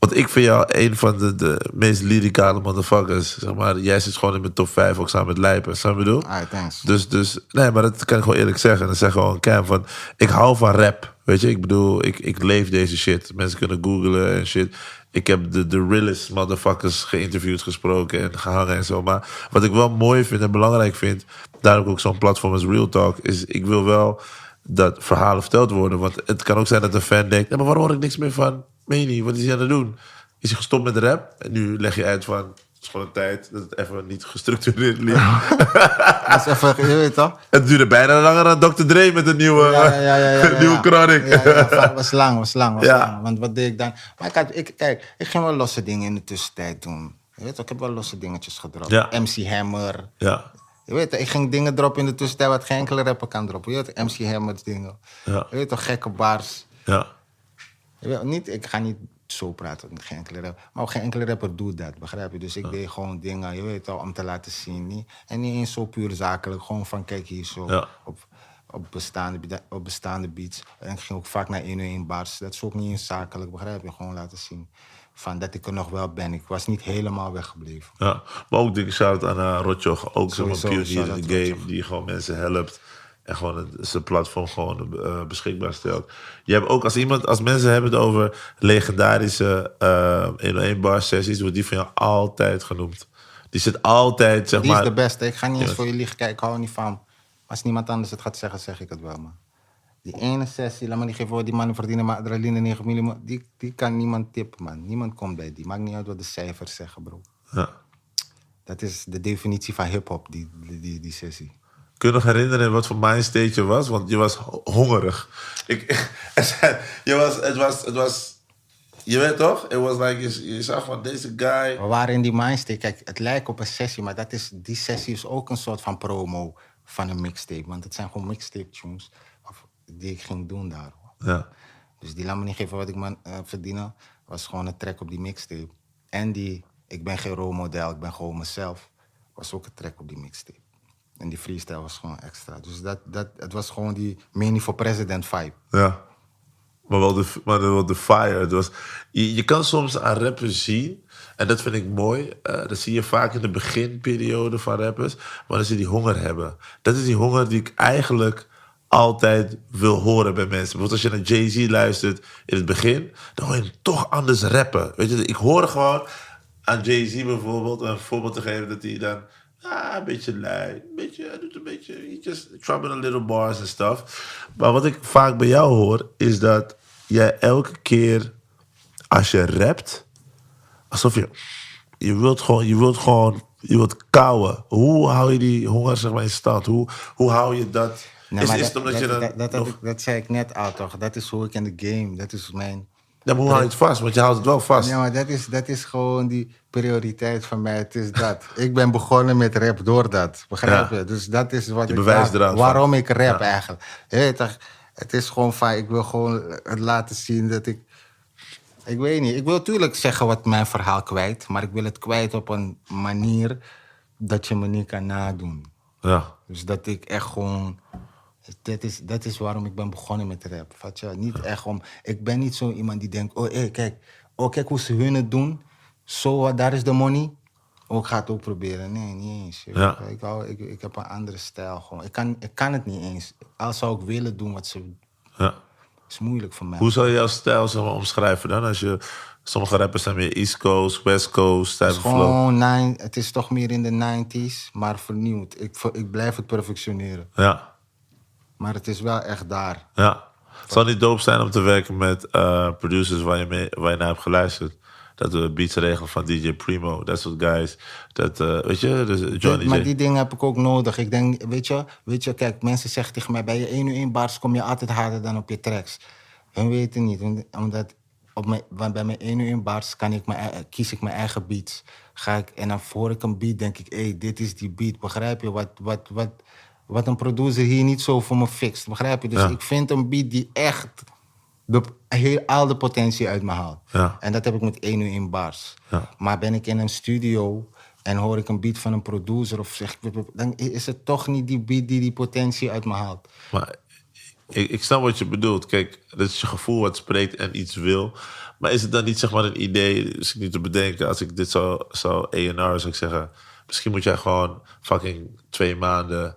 Want ik vind jou een van de, de meest lyricale motherfuckers. Zeg maar, jij zit gewoon in mijn top 5, ook samen met Lijpen. Snap je bedoel? Ah, thanks. Dus, dus, nee, maar dat kan ik gewoon eerlijk zeggen. Dat zeg gewoon Cam van, ik hou van rap. Weet je, ik bedoel, ik, ik leef deze shit. Mensen kunnen googlen en shit. Ik heb de, de realest motherfuckers geïnterviewd, gesproken en gehangen en zo. Maar wat ik wel mooi vind en belangrijk vind, daarom ook zo'n platform als Real Talk, is ik wil wel dat verhalen verteld worden. Want het kan ook zijn dat een fan denkt, ja, maar waarom hoor ik niks meer van Meni? Wat is hij aan het doen? Is hij gestopt met rap? En nu leg je uit van, het is gewoon een tijd dat het even niet gestructureerd liep. Dat is even, je weet toch? Het duurde bijna langer dan Dr. Dre met een nieuwe, Ja, ja, ja, ja, ja, ja. nieuwe chronic. Ja, was lang, was lang, was lang. Want wat deed ik dan? Maar ik, had, ik, kijk, ik ging wel losse dingen in de tussentijd doen. Je weet toch, ik heb wel losse dingetjes gedropt. MC Hammer. Ja, Je weet ik ging dingen droppen in de tussentijd wat geen enkele rapper kan droppen. Je weet MC Hammer's dingen. Ja. Je weet toch, gekke bars. ja, niet, ik ga niet zo praten met geen enkele rapper. Maar geen enkele rapper doet dat, begrijp je? Dus ik deed gewoon dingen, je weet wel, om te laten zien. Niet, en niet eens zo puur zakelijk. Gewoon van, kijk hier zo. Ja. Op, op, bestaande, be- op bestaande beats. En ik ging ook vaak naar 101 bars. Dat is ook niet eens zakelijk, begrijp je? Gewoon laten zien. Van dat ik er nog wel ben. Ik was niet helemaal weggebleven. ja. Maar ook dikke shout aan uh, Rotjoch. Ook zo'n pionier in de game. Rotjoch. Die gewoon mensen helpt. En gewoon het- zijn platform gewoon eh, beschikbaar stelt. Je hebt ook als iemand, als mensen hebben het over legendarische uh, 1-1 bar sessies, wordt die van jou altijd genoemd. Die zit altijd, zeg Die maar. is de beste. Ik ga niet eens voor je liegen kijken. Ik hou er niet van. Als niemand anders het gaat zeggen, zeg ik het wel, man. Die ene sessie, laat me niet geven, die mannen verdienen maar adrenaline 9 mm. Die, die kan niemand tippen, man. Niemand komt bij die. Maakt niet uit wat de cijfers zeggen, bro. Ja. Dat is de definitie van hip-hop, die, die, die, die sessie. Kun je nog herinneren wat voor mindstate je was? Want je was ho- hongerig. Ik, je was, het was, het was, je weet toch? Het was like, je, je zag van deze guy. We waren in die mindstate. Kijk, het lijkt op een sessie, maar dat is, die sessie is ook een soort van promo van een mixtape. Want het zijn gewoon mixtape tunes die ik ging doen daar. Ja, Dus die laat me niet geven wat ik man, eh, verdienen. Was gewoon een track op die mixtape. En die, ik ben geen rolmodel, ik ben gewoon mezelf. Was ook een track op die mixtape. En die freestyle was gewoon extra. Dus dat, dat, het was gewoon die Many for President vibe. ja. Maar wel de, maar wel de fire. Het was, je, je kan soms aan rappers zien, en dat vind ik mooi. eh, dat zie je vaak in de beginperiode van rappers, wanneer ze die honger hebben. Dat is die honger die ik eigenlijk altijd wil horen bij mensen. Bijvoorbeeld als je naar Jay-Z luistert in het begin, dan hoor je toch anders rappen. Weet je, ik hoor gewoon aan Jay-Z bijvoorbeeld, een voorbeeld te geven, dat hij dan ah, een beetje lui, een beetje, hij doet een beetje, he just trumpet a little bars en stuff. Maar wat ik vaak bij jou hoor, is dat jij elke keer als je rapt, alsof je, je wilt gewoon, je wilt gewoon, je wilt kauwen. Hoe hou je die honger zeg maar in stand? Hoe, hoe hou je dat? Nee, is, dat, omdat je dat, nog- dat zei ik net al toch. Dat is hoe ik in de game, dat is mijn... Ja, maar hoe hou je het vast? Want je houdt het wel vast. Ja, maar dat is, dat is gewoon die prioriteit van mij. Het is dat. ik ben begonnen met rap door dat. Begrijp Ja. je? Dus dat is wat Je ik... bewijst waar- eraan van. waarom ik rap Ja. eigenlijk. Het is gewoon van... Ik wil gewoon het laten zien dat ik... Ik weet niet. Ik wil natuurlijk zeggen wat mijn verhaal kwijt. Maar ik wil het kwijt op een manier dat je me niet kan nadoen. Ja. Dus dat ik echt gewoon. Dat is, dat is waarom ik ben begonnen met rap. Vat je? Niet echt om. Ik ben niet zo iemand die denkt: oh, kijk. Oh, kijk hoe ze hun het doen. Zo, daar is de money. Oh, ik ga het ook proberen. Nee, niet eens. Ja. Ik, hou, ik, ik heb een andere stijl gewoon. Ik kan, ik kan het niet eens. Al zou ik willen doen wat ze. ja. is moeilijk voor mij. Hoe zou je jouw stijl zeg maar, omschrijven dan? Als je, sommige rappers zijn meer East Coast, West Coast, type gewoon nine, het is toch meer in de 90s, maar vernieuwd. Ik, ik blijf het perfectioneren. Ja, Maar het is wel echt daar. ja. Het zou niet dope zijn om te werken met eh, producers waar je, mee, waar je naar hebt geluisterd. Dat we beats regelen van DJ Primo, dat soort guys. Dat, eh, weet je, dus Johnny maar J. die dingen heb ik ook nodig. Ik denk, weet je, weet je, kijk, mensen zeggen tegen mij: bij je 1 uur 1 bars kom je altijd harder dan op je tracks. Hun weten niet, omdat op mijn, want bij mijn 1 uur 1 bars kan ik mijn, ei- kies ik mijn eigen beats. Ga ik, en dan voor ik een beat denk ik: hé, hey, dit is die beat. Begrijp je? Wat, wat, wat, wat een producer hier niet zo voor me fixt. Begrijp je? Dus Ja. ik vind een beat die echt de, heel, al de potentie uit me haalt. Ja. En dat heb ik met 1 uur in bars. Ja. Maar ben ik in een studio en hoor ik een beat van een producer of zeg dan is het toch niet die beat die die potentie uit me haalt. Maar ik, ik snap wat je bedoelt. Kijk, dat is je gevoel wat spreekt en iets wil. Maar is het dan niet zeg maar een idee, dus ik niet te bedenken, als ik dit zou, zou A&R zou ik zeggen, misschien moet jij gewoon fucking twee maanden,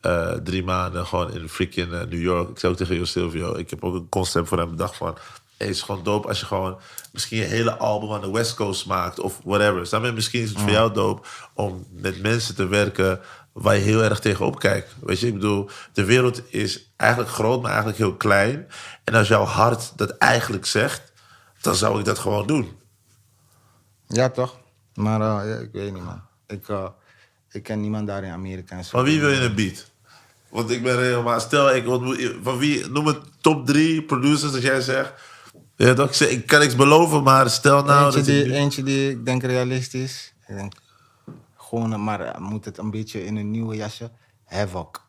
eh, drie maanden gewoon in freaking eh, New York. Ik zei ook tegen Jo Silvio, ik heb ook een concept voor hem bedacht van, hey, het is gewoon dope als je gewoon misschien je hele album aan de West Coast maakt of whatever. Je? Misschien is het voor jou dope om met mensen te werken waar je heel erg tegenop kijkt. Weet je, ik bedoel, de wereld is eigenlijk groot, maar eigenlijk heel klein. En als jouw hart dat eigenlijk zegt, dan zou ik dat gewoon doen. Ja, toch? Maar ja, ik weet niet, man. Ik, ik ken niemand daar in Amerika. en zo. Van wie wil je een beat? Want ik ben helemaal... Stel, ik ontmoet... Van wie... Noem het top drie producers dat jij zegt. Ja, toch? Ik, zeg, ik kan niks beloven, maar stel nou... eentje, dat die, ik- eentje die ik denk realistisch. Ik denk gewoon, maar moet het een beetje in een nieuwe jasje. Havoc.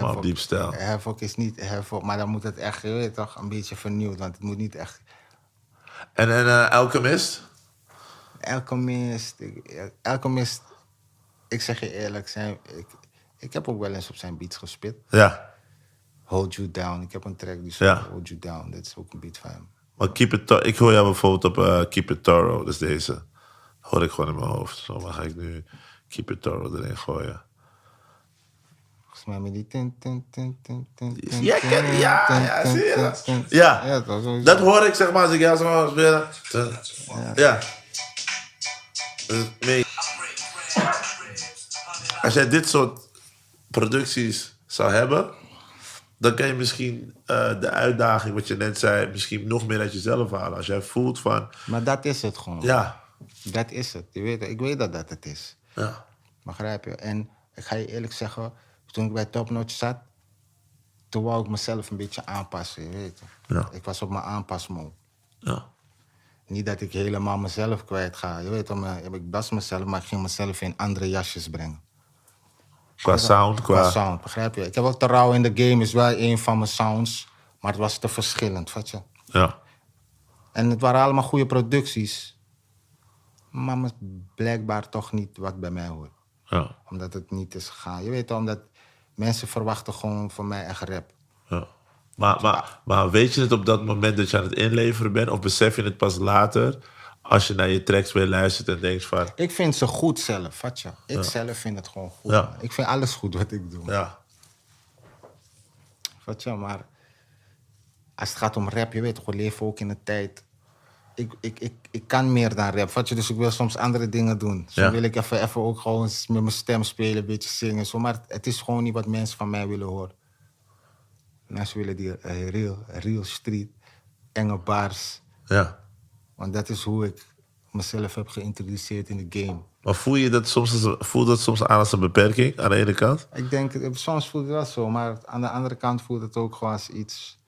Mobb Deep stijl. Havoc is niet Havoc, maar dan moet het echt, je toch, een beetje vernieuwd. Want het moet niet echt En, en eh, Alchemist? Alchemist. ik- Alchemist, ik zeg je eerlijk, zijn, ik, ik heb ook wel eens op zijn beats gespit. Ja. Hold You Down. Ik heb een track die Ja. zegt Hold You Down. Dat is ook een beat van hem. Maar Keep It Ik hoor jou bijvoorbeeld op eh, Keep It Thorough. Dus deze. Hoor ik gewoon in mijn hoofd. Zo, maar ga ik nu Keep It Thorough erin gooien. Volgens mij met die... tin, tin, tin, tin, tin, tin, Ja, ja, ja, serieus. tin, tin. Ja. Dat hoor ik zeg maar als ik jou zo spelen. Ja. Dus. Als jij dit soort producties zou hebben, dan kan je misschien eh, de uitdaging, wat je net zei, misschien nog meer uit jezelf halen. Als jij voelt van, Maar dat is het gewoon. ja, Dat is het. Je weet, ik weet dat dat het is. ja, Begrijp je? En ik ga je eerlijk zeggen, toen ik bij Top Notch zat, toen wou ik mezelf een beetje aanpassen. Je weet? Ja. Ik was op mijn aanpasmode. ja, Niet dat ik helemaal mezelf kwijt ga. Je weet maar ik was mezelf, maar ik ging mezelf in andere jasjes brengen. Qua sound, Qua qua... sound, begrijp je? Ik heb ook te rauw in de game, is wel een van mijn sounds. Maar het was te verschillend, weet je? Ja, En het waren allemaal goede producties. Maar blijkbaar toch niet wat bij mij hoort. ja, Omdat het niet is gegaan. Je weet omdat mensen verwachten gewoon van mij echt rap. ja. Maar, maar, maar weet je het op dat moment dat je aan het inleveren bent? Of besef je het pas later, als je naar je tracks weer luistert en denkt van... Ik vind ze goed zelf, je? Ik zelf vind het gewoon goed. Ja. Ik vind alles goed wat ik doe. Ja, je, maar als het gaat om rap, je weet we leven ook in een tijd. Ik, ik, ik, ik kan meer dan rap, je, dus ik wil soms andere dingen doen. Ja. wil ik even, even ook gewoon met mijn stem spelen, een beetje zingen. Zo, maar het is gewoon niet wat mensen van mij willen horen. Mensen willen die eh, real, real street, enge bars. ja. Want dat is hoe ik mezelf heb geïntroduceerd in de game. Maar voel je dat soms, voelt dat soms aan als een beperking aan de ene kant? Ik denk, eh, soms voelt het wel zo, maar aan de andere kant voelt het ook gewoon als iets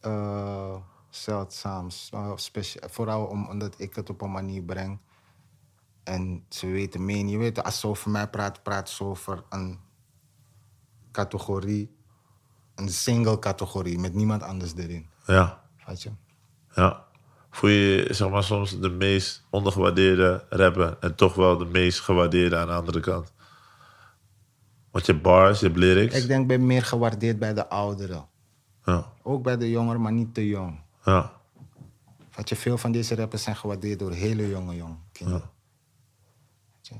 eh, zeldzaams. Uh, specia- vooral om- omdat ik het op een manier breng. En ze weten meer. Je weet, als ze over mij praten, praten ze over een categorie, een single categorie, met niemand anders erin. Ja, Weet je? ja. Voel je zeg maar soms de meest ondergewaardeerde rapper en toch wel de meest gewaardeerde aan de andere kant? Want je bars, je hebt lyrics. Ik denk, ik ben meer gewaardeerd bij de ouderen. Ja, Ook bij de jongeren, maar niet te jong. ja, Weet je, veel van deze rappers zijn gewaardeerd door hele jonge jong kinderen. Je?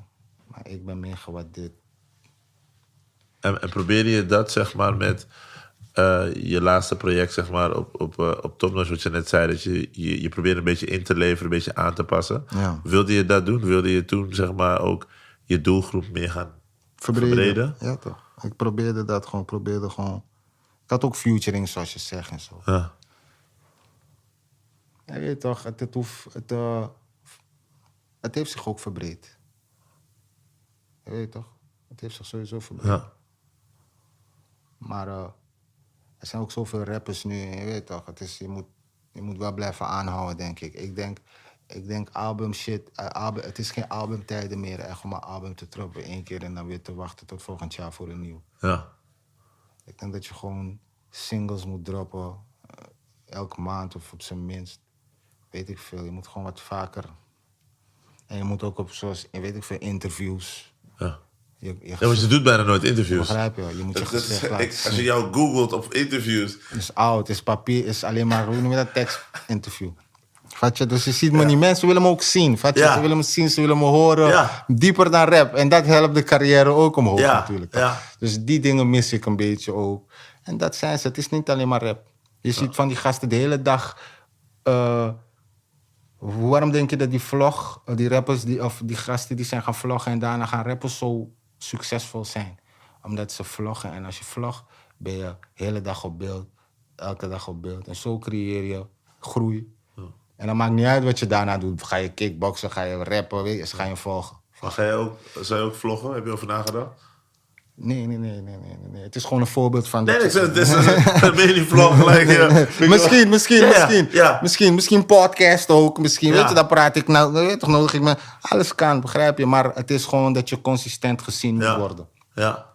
Maar ik ben meer gewaardeerd. En, en probeerde je dat, zeg maar, met eh, je laatste project, zeg maar, op, op, eh, op Top Notch, wat je net zei, dat je, je, je probeerde een beetje in te leveren, een beetje aan te passen. Ja. Wilde je dat doen? Wilde je toen, zeg maar, ook je doelgroep meer gaan verbreden? Ja, toch. Ik probeerde dat gewoon. probeerde gewoon. Ik had ook futuring, zoals je zegt en zo. Ja, Ja, je weet toch, het, het, hoeft, het, eh, het heeft zich ook verbreed. Je weet toch? Het heeft zich sowieso verbreed. ja, Maar er zijn ook zoveel rappers nu. Je weet toch, het is, je, moet, je moet wel blijven aanhouden, denk ik. Ik denk, ik denk album shit, eh, album, het is geen albumtijden meer. Echt om een album te droppen één keer en dan weer te wachten tot volgend jaar voor een nieuw. ja, Ik denk dat je gewoon singles moet droppen. eh, elke maand of op zijn minst. Weet ik veel. Je moet gewoon wat vaker. En je moet ook op zoals, weet ik veel, interviews. ja. Je, je Ja, want je doet bijna nooit interviews. begrijp je? Je moet je Dat- is- ik- als je jou googelt op interviews. Het is oud, het is papier, het is alleen maar, hoe noem je dat, tekstinterview. Vat je? Dus je ziet me niet. Mensen willen me ook zien. Vat je? Ja. Ze willen me zien, ze willen me horen. Ja. Dieper dan rap. En dat helpt de carrière ook omhoog natuurlijk. Dus die dingen mis ik een beetje ook. En dat zijn ze. Het is niet alleen maar rap. Je ziet van die gasten de hele dag... eh, waarom denk je dat die vlog, eh, die rappers, die, of die gasten die zijn gaan vloggen en daarna gaan rappers zo succesvol zijn? Omdat ze vloggen. En als je vlog, ben je de hele dag op beeld. Elke dag op beeld. En zo creëer je groei. En dan maakt niet uit wat je daarna doet. Ga je kickboksen, ga je rappen, weet je, ze gaan je volgen. Maar ga je ook, zou je ook vloggen? Heb je over nagedacht? Nee, nee, nee, nee, nee, nee, nee. Het is gewoon een voorbeeld van... Nee, dat het is een, mini-vlog. Misschien, misschien, misschien. Misschien, misschien podcast ook. Misschien, weet je, dan praat ik nou, weet je toch, nodig ik me. Alles kan, begrijp je. Maar het is gewoon dat je consistent gezien moet worden. ja.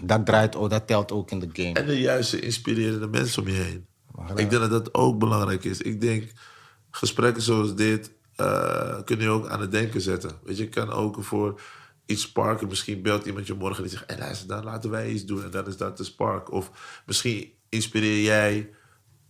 Dat draait ook, dat telt ook in de game. En de juiste inspirerende mensen om je heen. Ik denk dat dat ook belangrijk is. Ik denk, gesprekken zoals dit eh kunnen je ook aan het denken zetten. Weet je, je kan ook voor iets sparken. Misschien belt iemand je morgen die zegt... Hey, dan laten wij iets doen. En dan is dat de spark. Of misschien inspireer jij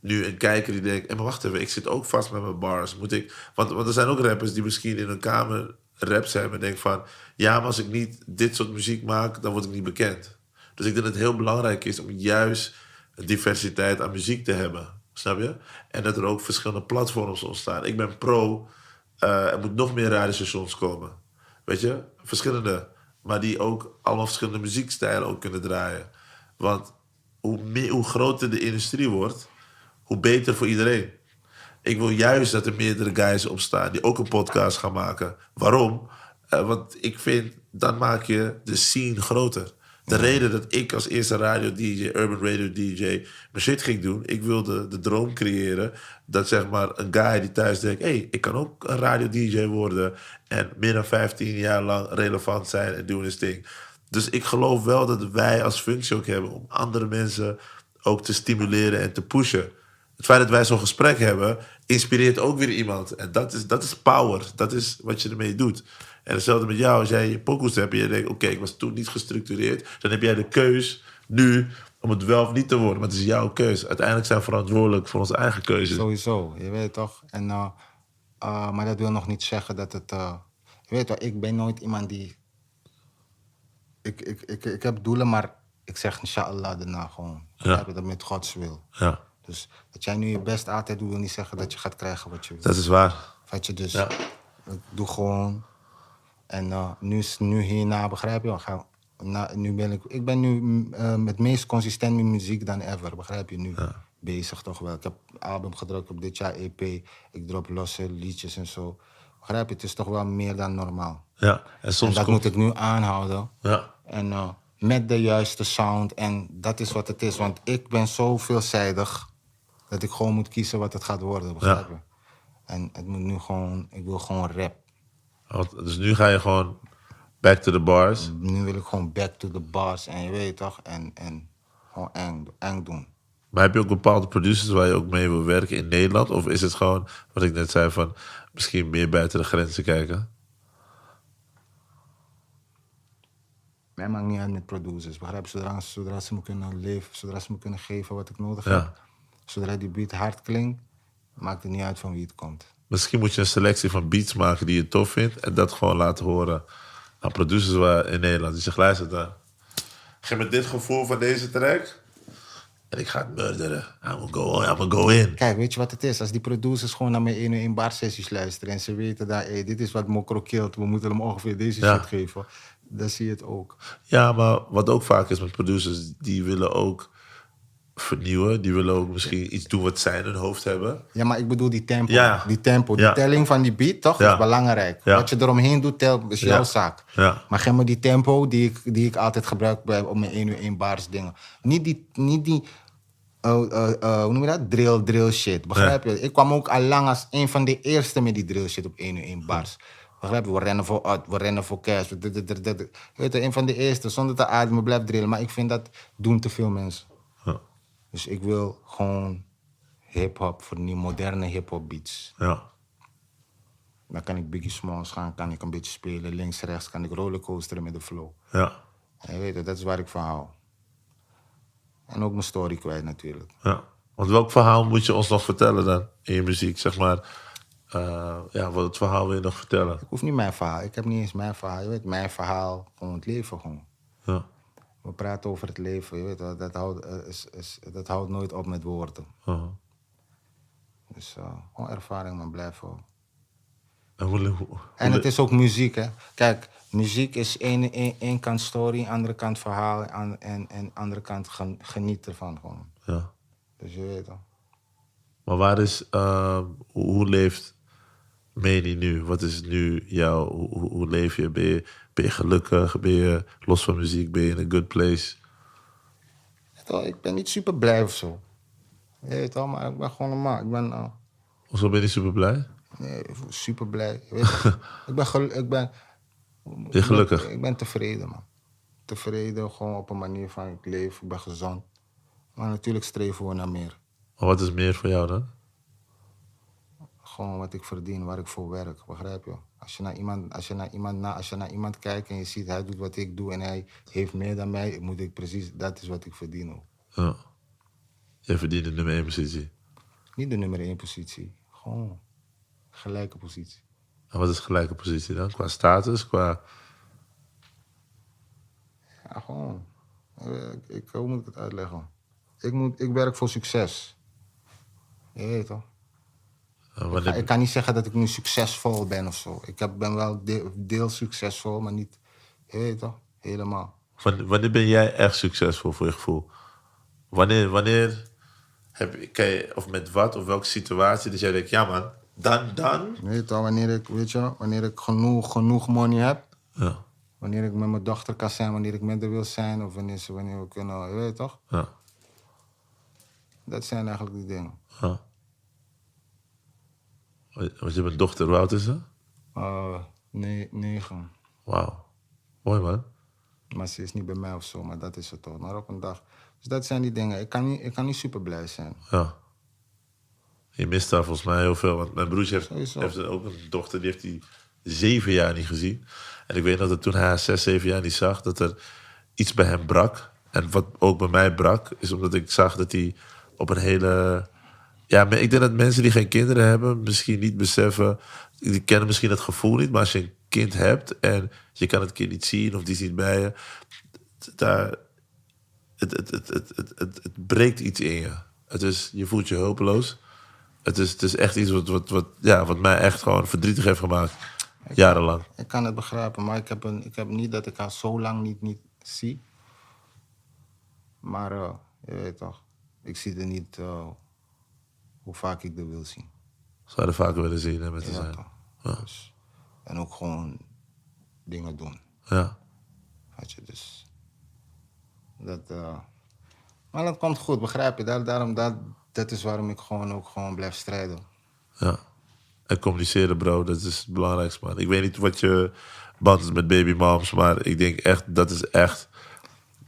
nu een kijker die denkt... Hey, maar wacht even, ik zit ook vast met mijn bars. Moet ik... want, want er zijn ook rappers die misschien in een kamer rap zijn... en denken van... Ja, maar als ik niet dit soort muziek maak, dan word ik niet bekend. Dus ik denk dat het heel belangrijk is om juist diversiteit aan muziek te hebben. Snap je? En dat er ook verschillende platforms ontstaan. Ik ben pro, eh, er moet nog meer radiostations komen. Weet je? Verschillende. Maar die ook allemaal verschillende muziekstijlen ook kunnen draaien. Want hoe, meer, hoe groter de industrie wordt, hoe beter voor iedereen. Ik wil juist dat er meerdere guys opstaan die ook een podcast gaan maken. Waarom? Eh, want ik vind, dan maak je de scene groter. De reden dat ik als eerste radio-dj, urban radio-dj, mijn shit ging doen... ik wilde de droom creëren dat zeg maar een guy die thuis denkt... hé, hey, ik kan ook een radio-dj worden... en meer dan 15 jaar lang relevant zijn en doen his ding. Dus ik geloof wel dat wij als functie ook hebben... om andere mensen ook te stimuleren en te pushen. Het feit dat wij zo'n gesprek hebben, inspireert ook weer iemand. En dat is, dat is power. Dat is wat je ermee doet. En hetzelfde met jou, als jij je pokoes hebt en je denkt... oké, ik was toen niet gestructureerd. Dan heb jij de keus nu om het wel of niet te worden. Maar het is jouw keus. Uiteindelijk zijn we verantwoordelijk voor onze eigen keuzes. Sowieso, je weet toch? En, eh, eh, maar dat wil nog niet zeggen dat het. eh, je weet toch, ik ben nooit iemand die. Ik, ik, ik, ik heb doelen, maar ik zeg inshallah daarna gewoon. Ja. Ik dat met Gods wil. Ja, Dus dat jij nu je best altijd doet, wil niet zeggen dat je gaat krijgen wat je wil. dat is waar. Weet je, dus Ja. ik doe gewoon. En eh, nu, nu hierna, begrijp je? Ga, na, nu ben ik, ik ben nu eh, met meest consistent met muziek dan ever, begrijp je nu? Bezig toch wel. Ik heb album gedrukt op dit jaar EP. Ik drop losse liedjes en zo. Begrijp je? Het is toch wel meer dan normaal. Ja, en En soms dat komt... moet ik nu aanhouden. Ja, En eh, met de juiste sound. En dat is wat het is. Want ik ben zo veelzijdig dat ik gewoon moet kiezen wat het gaat worden. Begrijp je? En het moet nu gewoon, ik wil gewoon rap. Dus nu ga je gewoon back to the bars. Nu wil ik gewoon back to the bars. En je weet toch? En, en gewoon eng, eng doen. Maar heb je ook bepaalde producers waar je ook mee wil werken in Nederland? Of is het gewoon, wat ik net zei, van misschien meer buiten de grenzen kijken? Mij maakt niet uit met producers. Begrijp je? Zodra, zodra ze me kunnen leven, zodra ze me kunnen geven wat ik nodig Ja. heb. Zodra die beat hard klinkt, maakt het niet uit van wie het komt. Misschien moet je een selectie van beats maken die je tof vindt. En dat gewoon laten horen aan producers in Nederland. Die zeggen, luister dan. Geef me dit gevoel van deze track. En ik ga het murderen. I'm gonna go, I'm gonna go in. Kijk, weet je wat het is? Als die producers gewoon naar mijn 1 1 bar sessies luisteren en ze weten dat hey, dit is wat Mokro we moeten hem ongeveer deze Ja. shit geven, dan zie je het ook. Ja, maar wat ook vaak is met producers, die willen ook vernieuwen. Die willen ook misschien iets doen wat zij in hun hoofd hebben. Ja, maar ik bedoel die tempo. Ja. Die tempo, die Ja. telling van die beat, toch? Ja. is belangrijk. Wat je eromheen doet, tel, is jouw zaak. Ja. Maar geef me die tempo die ik, die ik altijd gebruik bij, op mijn 1 uur 1 bars dingen. Niet die, niet die oh, eh, eh, hoe noem je dat? Drill, drill shit. Begrijp je? Ik kwam ook al lang als een van de eerste met die drill shit op 1 uur 1 bars. Begrijp je? We rennen voor odd, we rennen voor cash. Weet je, een van de eerste, zonder te ademen, blijf drillen. Maar ik vind dat doen te veel mensen. Dus ik wil gewoon hip-hop voor die moderne hip-hop beats. ja. Dan kan ik Biggie Smalls gaan, kan ik een beetje spelen. Links, rechts kan ik rollercoasteren met de flow. ja. En je weet het, dat is waar ik van hou. En ook mijn story kwijt natuurlijk. Ja. Want welk verhaal moet je ons nog vertellen dan in je muziek? Zeg maar, eh, ja, wat het verhaal wil je nog vertellen? Ik hoef niet mijn verhaal. Ik heb niet eens mijn verhaal. Je weet, mijn verhaal, gewoon het leven gewoon. Praten over het leven, je weet wel, dat houdt, eh, is, is, dat houdt nooit op met woorden. Uh-huh. Dus eh, gewoon ervaring, maar blijven. En, En het is ook muziek, hè. Kijk, muziek is één, één, één kant story, andere kant verhaal... en, en, en andere kant gen- geniet ervan gewoon. ja. Dus je weet wel. Maar waar is, hoe, hoe leeft Meni nu? Wat is nu jouw, hoe, hoe- leef je? Ben, je? ben je gelukkig? Ben je los van muziek? Ben je in a good place? Ik ben niet super blij of zo. Je weet wel, maar ik ben gewoon normaal. Ik ben... eh, Of zo ben je niet super blij? Nee, super blij. Ik ben, gel- ik ben, Ben je gelukkig? Ik ben, ik ben tevreden, man. Tevreden, gewoon op een manier van ik leef, ik ben gezond. Maar natuurlijk streven we naar meer. Maar wat is meer voor jou dan? Gewoon wat ik verdien, waar ik voor werk, begrijp je? Als je naar iemand, als je naar iemand, na, als je naar iemand kijkt en je ziet hij doet wat ik doe en hij heeft meer dan mij, moet ik precies, dat is wat ik verdien ook. Ja. Jij verdient de nummer 1 positie. Niet de nummer één positie, gewoon gelijke positie. En wat is gelijke positie dan? Qua status, qua... Ja, gewoon. Eh, Ik, ik, hoe moet ik het uitleggen? Ik, moet, ik werk voor succes. Je weet toch? Eh, Ik, kan niet zeggen dat ik nu succesvol ben of zo. Ik heb, ben wel de- deels succesvol, maar niet, je toch? Helemaal. wanneer, ben jij echt succesvol voor je gevoel? Wanneer, wanneer heb je, je- of met wat, of welke situatie, dat jij denkt, ja man, dan, dan. Je weet toch, wanneer ik, weet je, wanneer ik genoeg, genoeg money heb, Ja, wanneer ik met mijn dochter kan zijn, wanneer ik met haar wil zijn, of wanneer, ze, wanneer we kunnen, je weet toch? ja, Dat zijn eigenlijk die dingen. ja. Want je een dochter, hoe oud is ze? Nee, negen. Wauw. Mooi man. Maar ze is niet bij mij of zo, maar dat is het toch. Maar op een dag. Dus dat zijn die dingen. Ik kan niet, ik kan niet super blij zijn. Ja. Je mist daar volgens mij heel veel. Want mijn broertje heeft, Sowieso. heeft ook een dochter, die heeft hij zeven jaar niet gezien. En ik weet dat toen hij haar zes, zeven jaar niet zag, dat er iets bij hem brak. En wat ook bij mij brak, is omdat ik zag dat hij op een hele. Ja, maar ik denk dat mensen die geen kinderen hebben, misschien niet beseffen. Die kennen misschien het gevoel niet, maar als je een kind hebt en je kan het kind niet zien of die is niet bij je, daar, het, het, het, het, het, het, het breekt iets in je. Het is, je voelt je hulpeloos. Het is, het is echt iets wat, wat, wat, ja, wat mij echt gewoon verdrietig heeft gemaakt. Jarenlang. Ik kan het begrijpen, maar ik heb, een, ik heb niet dat ik haar zo lang niet, niet zie. Maar eh, je weet toch, ik zie er niet eh, hoe vaak ik er wil zien. Zou je er vaker willen zien hè, met te Ja, zijn. Ja. Dus, en ook gewoon dingen doen. Ja. Weet je, dus. Dat, eh, maar dat komt goed, begrijp je? Daar, daarom, dat, dat is waarom ik gewoon ook gewoon blijf strijden. ja. En communiceren, bro, dat is het belangrijkste, man. Ik weet niet wat je band is met baby moms, maar ik denk echt, dat is echt.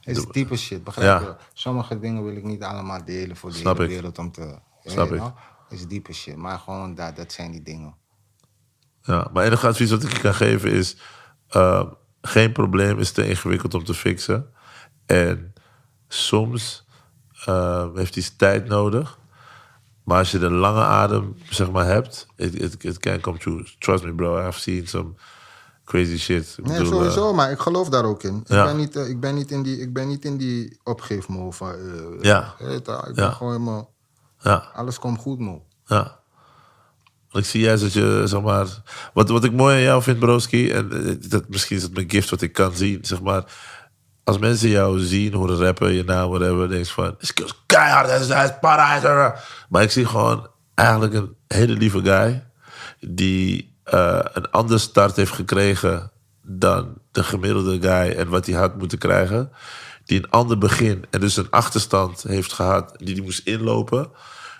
Het is diepe shit, begrijp Ja. je? Sommige dingen wil ik niet allemaal delen voor de Snap hele ik. wereld om te... Snap ik. is diepe shit, maar gewoon dat, dat zijn die dingen. Ja, mijn enige advies wat ik je kan geven is... eh, geen probleem is te ingewikkeld om te fixen. En soms eh, heeft iets tijd nodig. Maar als je de lange adem zeg maar, hebt... It, it, it can come true. Trust me bro, I've seen some crazy shit. Ik Nee, bedoel, eh, sowieso, maar ik geloof daar ook in. Ja. Ik, ben niet, ik, ben niet in die, ik ben niet in die opgeefmo van... eh, Ja. ik Ja. ben gewoon helemaal... ja, Alles komt goed, mo. ja. Ik zie juist dat je, zeg maar... Wat, wat ik mooi aan jou vind, broski... En eh, dat, misschien is het mijn gift wat ik kan zien, zeg maar... Als mensen jou zien, horen rappen, je naam, whatever... denk je van, skills keihard, hij is, hij is para, is er." Maar ik zie gewoon eigenlijk een hele lieve guy... die eh, een andere start heeft gekregen... dan de gemiddelde guy en wat hij had moeten krijgen... die een ander begin en dus een achterstand heeft gehad... die hij moest inlopen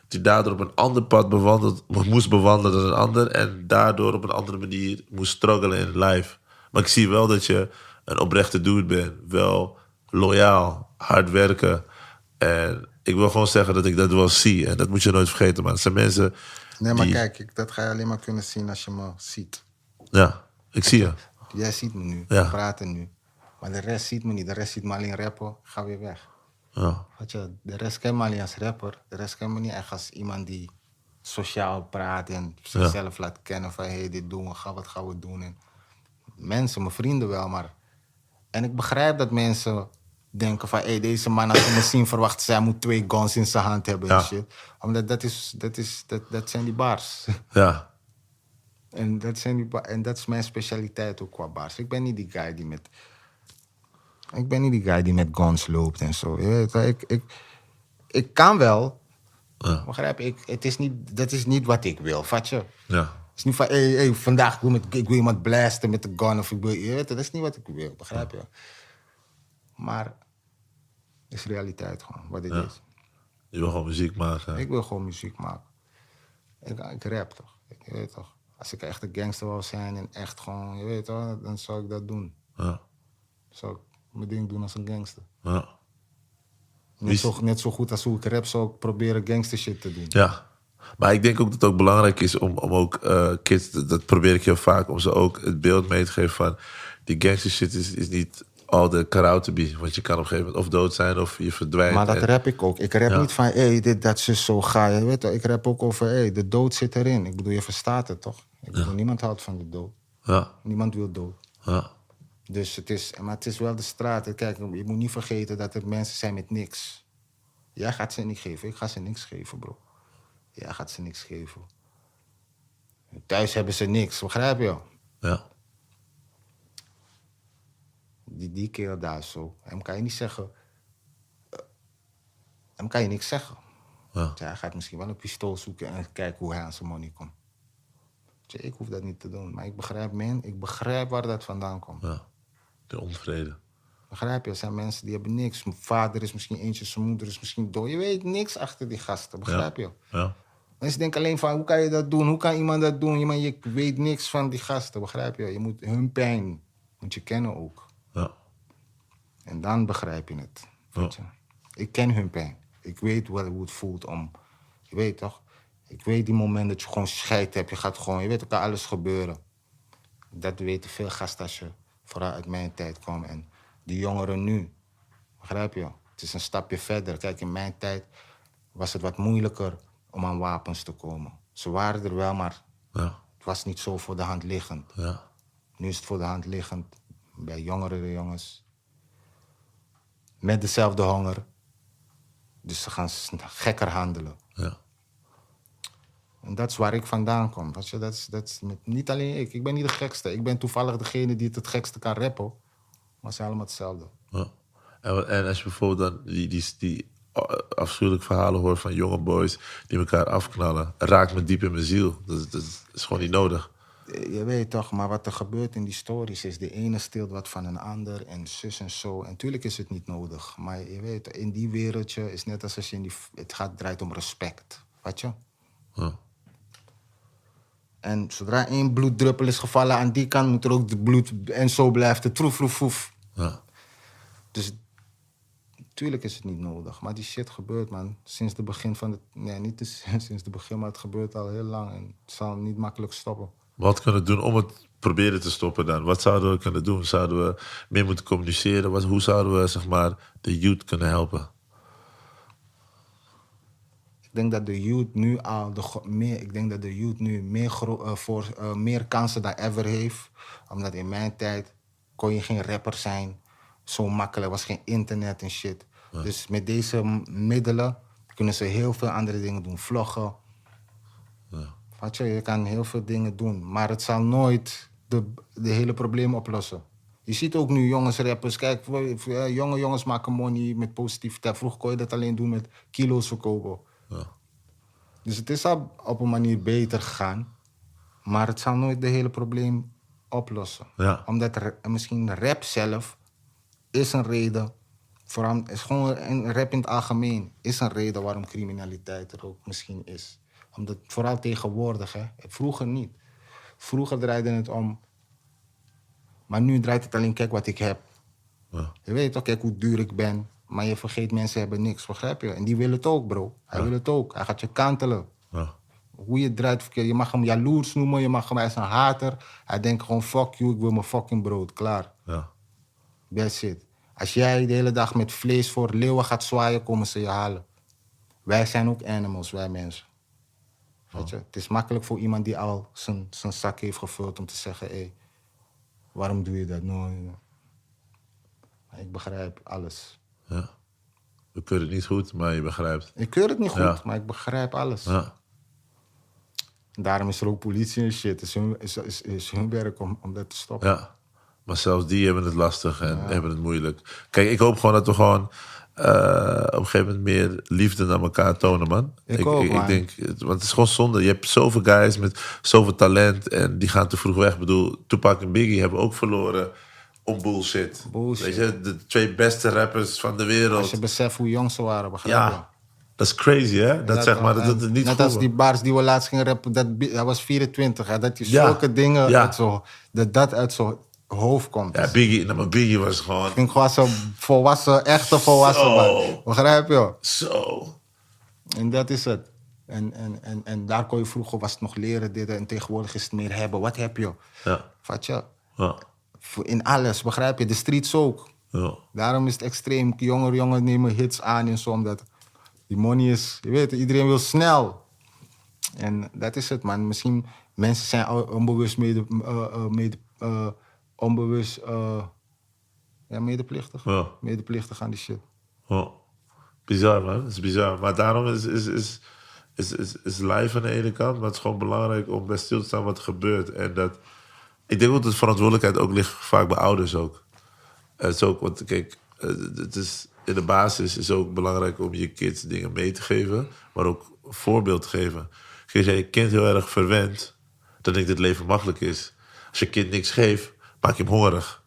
die daardoor op een ander pad bewandeld, moest bewandelen dan een ander. En daardoor op een andere manier moest struggelen in life. Maar ik zie wel dat je een oprechte dude bent. Wel loyaal, hard werken. En ik wil gewoon zeggen dat ik dat wel zie. En dat moet je nooit vergeten. Maar het zijn mensen Nee, maar die... kijk, dat ga je alleen maar kunnen zien als je me ziet. Ja, ik zie je. Jij ziet me nu, Ja. we praten nu. Maar de rest ziet me niet. De rest ziet me alleen rappen. Ga weer weg. Ja. Weet je, de rest kent me alleen als rapper. De rest kent me niet echt als iemand die sociaal praat en zichzelf laat kennen van hé, hey, dit doen we, ga, wat gaan we doen. En mensen, mijn vrienden wel, maar... En ik begrijp dat mensen denken van hé, hey, deze man als ze me zien verwachten zij moet twee guns in zijn hand hebben Ja. en shit. Omdat dat, is, dat, is, dat, dat zijn die bars. Ja. En dat, zijn die en dat is mijn specialiteit ook qua bars. Ik ben niet die guy die met. Ik ben niet die guy die met guns loopt en zo. Ik, ik, ik kan wel. Ja. Begrijp ik? Het is niet, dat is niet wat ik wil, vat je? Ja. Het is niet van, hey, hey, vandaag ik wil, met, ik wil iemand blasten met de gun of ik wil, je weet, dat is niet wat ik wil, begrijp je? Maar het is realiteit gewoon, wat het Ja. is. Je wil gewoon muziek maken. Ik wil gewoon muziek maken. Ik, ik rap toch? Ik, je weet toch? Als ik echt een gangster wil zijn en echt gewoon, je weet toch, dan zou ik dat doen. Ja. Zou ik mijn ding doen als een gangster. Ja. Net is- zo, net zo goed als hoe ik rap zou ik proberen gangster shit te doen. Ja. Maar ik denk ook dat het ook belangrijk is om, om ook eh, kids, dat, probeer ik heel vaak, om ze ook het beeld mee te geven van die gangster shit is, is niet all the karate Want je kan op een gegeven moment of dood zijn of je verdwijnt. Maar dat En- rap ik ook. Ik rap Ja. niet van, hé, hey, dit, dat, zus, zo ga je. Weet je, ik rap ook over, hé, hey, de dood zit erin. Ik bedoel, je verstaat het toch? Ik bedoel, niemand houdt van de dood. Ja. Niemand wil dood. Ja. Dus het is, maar het is wel de straat. Kijk, je moet niet vergeten dat er mensen zijn met niks. Jij gaat ze niet geven, ik ga ze niks geven, bro. Jij gaat ze niks geven. Thuis hebben ze niks, begrijp je? Ja. Die, die kerel daar zo. Hem kan je niet zeggen. eh, Hem kan je niks zeggen. Ja. Hij gaat misschien wel een pistool zoeken en kijken hoe hij aan zijn money komt. Tja, Ik hoef dat niet te doen, maar ik begrijp, man, ik begrijp waar dat vandaan komt. ja. De onvrede. Begrijp je? Er zijn mensen die hebben niks. Mijn vader is misschien eentje, zijn moeder is misschien dood. Je weet niks achter die gasten, begrijp je? Ja. Mensen denken alleen van, hoe kan je dat doen? Hoe kan iemand dat doen? Je, maar je weet niks van die gasten, begrijp je? Je moet hun pijn, moet je kennen ook. Ja. En dan begrijp je het. weet je. Ik ken hun pijn. Ik weet wat, hoe het voelt om... Je weet toch? Ik weet die moment dat je gewoon scheid hebt. Je gaat gewoon... Je weet, er kan alles gebeuren. Dat weten veel gasten als je vooral uit mijn tijd kwam. En die jongeren nu. Begrijp je? Het is een stapje verder. Kijk, in mijn tijd was het wat moeilijker om aan wapens te komen. Ze waren er wel, maar Ja. het was niet zo voor de hand liggend. Ja. Nu is het voor de hand liggend bij jongere jongens. Met dezelfde honger. Dus ze gaan gekker handelen. Ja. En dat is waar ik vandaan kom. Weet je, dat is, dat is met, niet alleen ik. Ik ben niet de gekste. Ik ben toevallig degene die het het gekste kan rappen. Maar ze zijn allemaal hetzelfde. Ja. En, wat- en als je bijvoorbeeld dan die, die, die afschuwelijke verhalen hoort van jonge boys die elkaar afknallen, raakt me diep in mijn ziel. Dat, is- dat is gewoon niet nodig. Eh, Je weet toch, maar wat er gebeurt in die stories is... de ene steelt wat van een ander en zus en zo. En tuurlijk is het niet nodig. Maar je weet, in die wereldje is net als als je in die... Het gaat, draait om respect. Weet je? Ja. En zodra één bloeddruppel is gevallen aan die kant, moet er ook de bloed. En zo blijft het troef, troef, troef. Ja. Dus natuurlijk is het niet nodig. Maar die shit gebeurt, man. Sinds de begin van het. Nee, niet de- sinds de begin, maar het gebeurt al heel lang. En het zal niet makkelijk stoppen. Wat kunnen we doen om het proberen te stoppen dan? Wat zouden we kunnen doen? Zouden we meer moeten communiceren? Wat, hoe zouden we zeg maar, de youth kunnen helpen? Ik denk dat de youth nu al de, meer, ik denk dat de youth nu meer, eh, voor, eh, meer kansen dan ever heeft. Omdat in mijn tijd kon je geen rapper zijn. Zo makkelijk, was geen internet en shit. Dus met deze middelen kunnen ze heel veel andere dingen doen. Vloggen. Ja. Weet je, je kan heel veel dingen doen. Maar het zal nooit de, de hele probleem oplossen. Je ziet ook nu jongens rappers. Kijk, eh, jonge jongens maken money met positiviteit. Vroeger kon je dat alleen doen met kilo's verkopen. Ja. Dus het is al op een manier beter gegaan. Maar het zal nooit de hele probleem oplossen. Ja. Omdat ra- misschien rap zelf is een reden. Vooral, is gewoon een rap in het algemeen is een reden waarom criminaliteit er ook misschien is. Omdat, vooral tegenwoordig, hè. vroeger niet. Vroeger draaide het om. Maar nu draait het alleen, kijk wat ik heb. Ja. Je weet toch, kijk hoe duur ik ben. Maar je vergeet, mensen hebben niks, begrijp je? En die willen het ook, bro. Hij wil het ook. Hij gaat je kantelen. Ja. Hoe je het draait verkeerd. Je mag hem jaloers noemen, je mag hem, hij is een hater. Hij denkt gewoon, fuck you, ik wil mijn fucking brood, klaar. Ja. That's it. Als jij de hele dag met vlees voor leeuwen gaat zwaaien, komen ze je halen. Wij zijn ook animals, wij mensen. Weet je? Het is makkelijk voor iemand die al zijn, zijn zak heeft gevuld om te zeggen: hé, waarom doe je dat? No, no. Maar Ik begrijp alles. Ja. We kunnen het niet goed, maar je begrijpt. Ik keur het niet goed, Ja. maar ik begrijp alles. Ja. Daarom is er ook politie en shit. Het is hun, is, is, is hun werk om, om dat te stoppen. Ja. Maar zelfs die hebben het lastig en hebben het moeilijk. Kijk, ik hoop gewoon dat we gewoon eh, op een gegeven moment meer liefde naar elkaar tonen, man. Ik ook, ik, denk, want het is gewoon zonde. Je hebt zoveel guys met zoveel talent en die gaan te vroeg weg. Ik bedoel, Tupac en Biggie hebben ook verloren om bullshit. Bullshit. Weet je, de twee beste rappers van de wereld. Als je beseft hoe jong ze waren, begrijp je? Ja, dat is crazy, hè? Dat, zeg maar, dat, dat het niet Net goed als die was. baars die we laatst gingen rappen, dat, dat was 24. Hè, dat je Ja. zulke dingen Ja. uit zo, dat dat uit zijn hoofd komt. Ja, Biggie, nou, maar Biggie was gewoon Ik denk gewoon zo'n volwassen, echte volwassen Zo. Begrijp je? zo... En dat is het. En, en, en, en daar kon je vroeger was het nog leren dit en tegenwoordig is het meer hebben. Wat heb je? Ja, Vat je? ja, In alles, begrijp je? De streets ook. ja. Daarom is het extreem. Jonger jongen nemen hits aan en zo, omdat die money is... Je weet, iedereen wil snel. En dat is het, man. Misschien mensen zijn onbewust mede... eh, eh, mede eh, onbewust... ja, medeplichtig. Ja. Medeplichtig aan die shit. Ja. Bizar, man. Het is bizar. Maar daarom is, is, is, is, is, is live aan de ene kant. Maar het is gewoon belangrijk om bij stil te staan wat er gebeurt. En dat... Ik denk dat de verantwoordelijkheid ook ligt vaak bij ouders ook. Het is ook, want kijk, eh, het is, in de basis is het ook belangrijk om je kids dingen mee te geven. Maar ook een voorbeeld te geven. Als jij je kind heel erg verwendt, dan denk ik dat het leven makkelijk is. Als je kind niks geeft, maak je hem hongerig.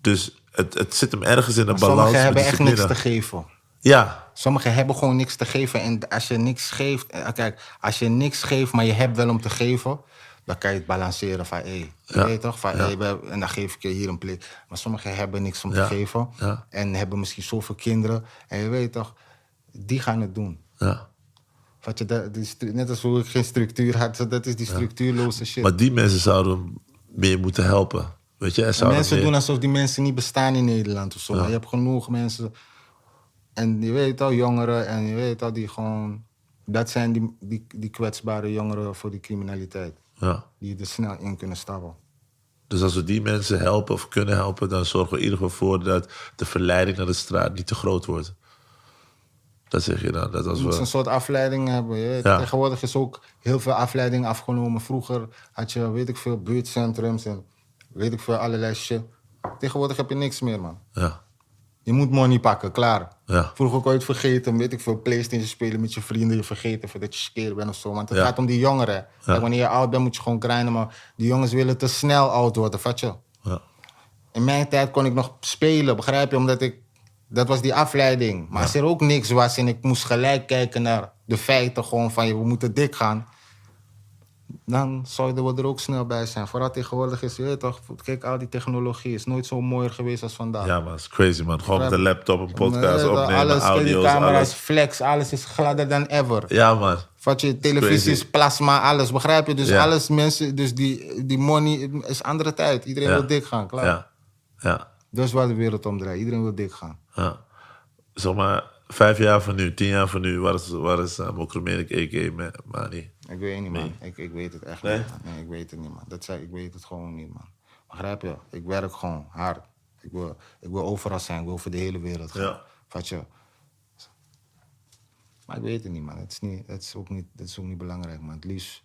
Dus het, het zit hem ergens in Maar balans. sommigen hebben echt niks te geven. Ja, Sommigen hebben gewoon niks te geven. En als je niks geeft... eh, Kijk, als je niks geeft, maar je hebt wel om te geven... dan kan je het balanceren van... Hé, je Ja. weet toch? Van, Ja. hey, en dan geef ik je hier een plek. Maar sommigen hebben niks om te geven. En hebben misschien zoveel kinderen. En je weet toch, die gaan het doen. ja. Wat je, dat, die net als hoe ik geen structuur had, dat is die structuurloze shit. Maar die mensen zouden meer moeten helpen. Weet je, mensen meer- doen alsof die mensen niet bestaan in Nederland of zo. Maar je hebt genoeg mensen. En je weet al, jongeren en je weet al, die gewoon. Dat zijn die, die, die kwetsbare jongeren voor die criminaliteit. Ja. Die er snel in kunnen stappen. Dus als we die mensen helpen of kunnen helpen, dan zorgen we in ieder geval voor dat de verleiding naar de straat niet te groot wordt. Dat zeg je dan. Dat als Je moet een we... soort afleiding hebben. Je Ja. Tegenwoordig is ook heel veel afleiding afgenomen. Vroeger had je, weet ik veel, buurtcentrums en weet ik veel, allerlei shit. Tegenwoordig heb je niks meer, man. Ja. Je moet money pakken, klaar. Ja. Vroeger kon je het vergeten, weet ik veel, Playstation spelen met je vrienden. Je vergeten voordat je skeer bent of zo. Want het Ja. gaat om die jongeren. Kijk, wanneer je oud bent, moet je gewoon grinden. Maar die jongens willen te snel oud worden, vat je? Ja. In mijn tijd kon ik nog spelen, begrijp je? Omdat ik... Dat was die afleiding. Maar als er ook niks was en ik moest gelijk kijken naar de feiten gewoon van... je, we moeten dik gaan. Dan zouden we er ook snel bij zijn. Vooral tegenwoordig is, je weet toch... Kijk, al die technologie is nooit zo mooier geweest als vandaag. ja, man, het is crazy, man. Gewoon met een laptop, een podcast Nee, opnemen, alles, audio's, camera's, alles. flex, alles is gladder dan ever. Ja, man. Wat je televisie crazy. is plasma, alles, begrijp je? Dus Ja. alles, mensen, dus die, die money is andere tijd. Iedereen Ja. wil dik gaan, klaar. Ja. Ja. Dat is waar de wereld om draait. Iedereen wil dik gaan. ja. Zeg maar, vijf jaar van nu, tien jaar van nu, waar is, waar is uh, Mokromenik, a.k.a. Mani? Ik weet niet, man. Nee. Ik, ik weet het echt Nee? niet. man. Nee, ik weet het niet, man. Dat zei, ik weet het gewoon niet, man. Begrijp je? Ik werk gewoon hard. Ik wil, ik wil overal zijn. Ik wil voor de hele wereld gaan. Ja. Vat je? Maar ik weet het niet, man. Het is, niet, het is, ook, niet, het is ook niet belangrijk, man. Het liefst,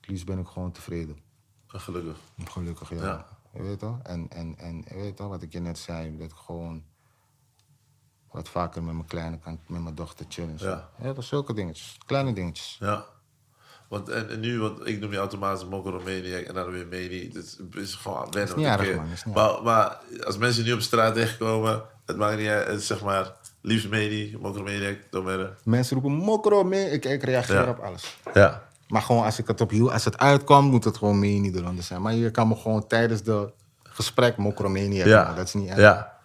het liefst ben ik gewoon tevreden. Gelukkig. Gelukkig, ja. Ja. Je weet toch? En, en, en je weet toch wat ik je net zei, dat ik gewoon wat vaker met mijn kleine kan, met mijn dochter chillen. Ja. ja dat zulke dingetjes. Kleine dingetjes. Ja. Want, en, en nu, want ik noem je automatisch Mokromaniac en dan weer Meni. Dat is gewoon wennen. niet want erg, ik- man, is niet maar, maar als mensen nu op straat tegenkomen, het maakt niet uit, het is zeg maar, liefst Meni, Mokromaniac, domme. Mensen roepen mokro mee. Ik, ik reageer Ja. op alles. Ja. Maar gewoon als ik het op als het uitkomt, moet het gewoon mee Nederlander zijn. Maar je kan me gewoon tijdens de gesprek niet Ja. Dat is niet erg. Ja.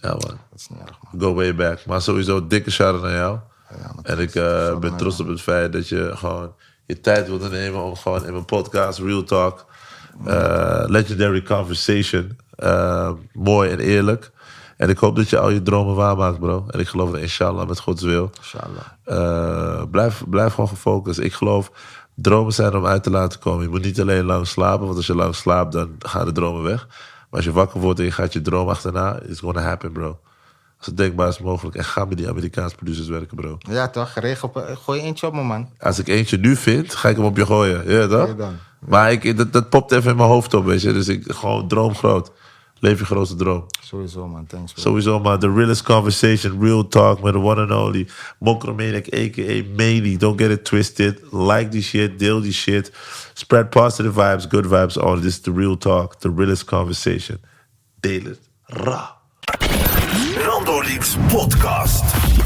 Ja, man. Dat is niet erg, man. Go way back. Maar sowieso dikke shout naar jou. Ja, en ik eh, ben trots op het feit dat je gewoon je tijd wilde nemen om gewoon in mijn podcast, Real Talk, eh, Legendary Conversation, eh, mooi en eerlijk. En ik hoop dat je al je dromen waarmaakt, bro. En ik geloof er inshallah met Gods wil. Inshallah. Blijf, blijf gewoon gefocust. Ik geloof, dromen zijn om uit te laten komen. Je moet niet alleen lang slapen, want als je lang slaapt, dan gaan de dromen weg. Maar als je wakker wordt en je gaat je droom achterna, it's gonna happen, bro. Als het denkbaar is mogelijk. En ga met die Amerikaanse producers werken, bro. Ja, toch? Regel, gooi eentje op me, man. Als ik eentje nu vind, ga ik hem op je gooien. Ja, toch? Oké dan. Maar ik, dat, dat popt even in mijn hoofd op, weet je. Dus ik gewoon droom groot. Leef je grootste droom. Sowieso, man. Thanks, bro. Sowieso, maar the realest conversation, real talk met the one and only Mokromaniac, a.k.a. Maney. Don't get it twisted. Like die shit, deel die shit. Spread positive vibes, good vibes on. This is the real talk, the realest conversation. Deel het. Ra. Randolix Podcast.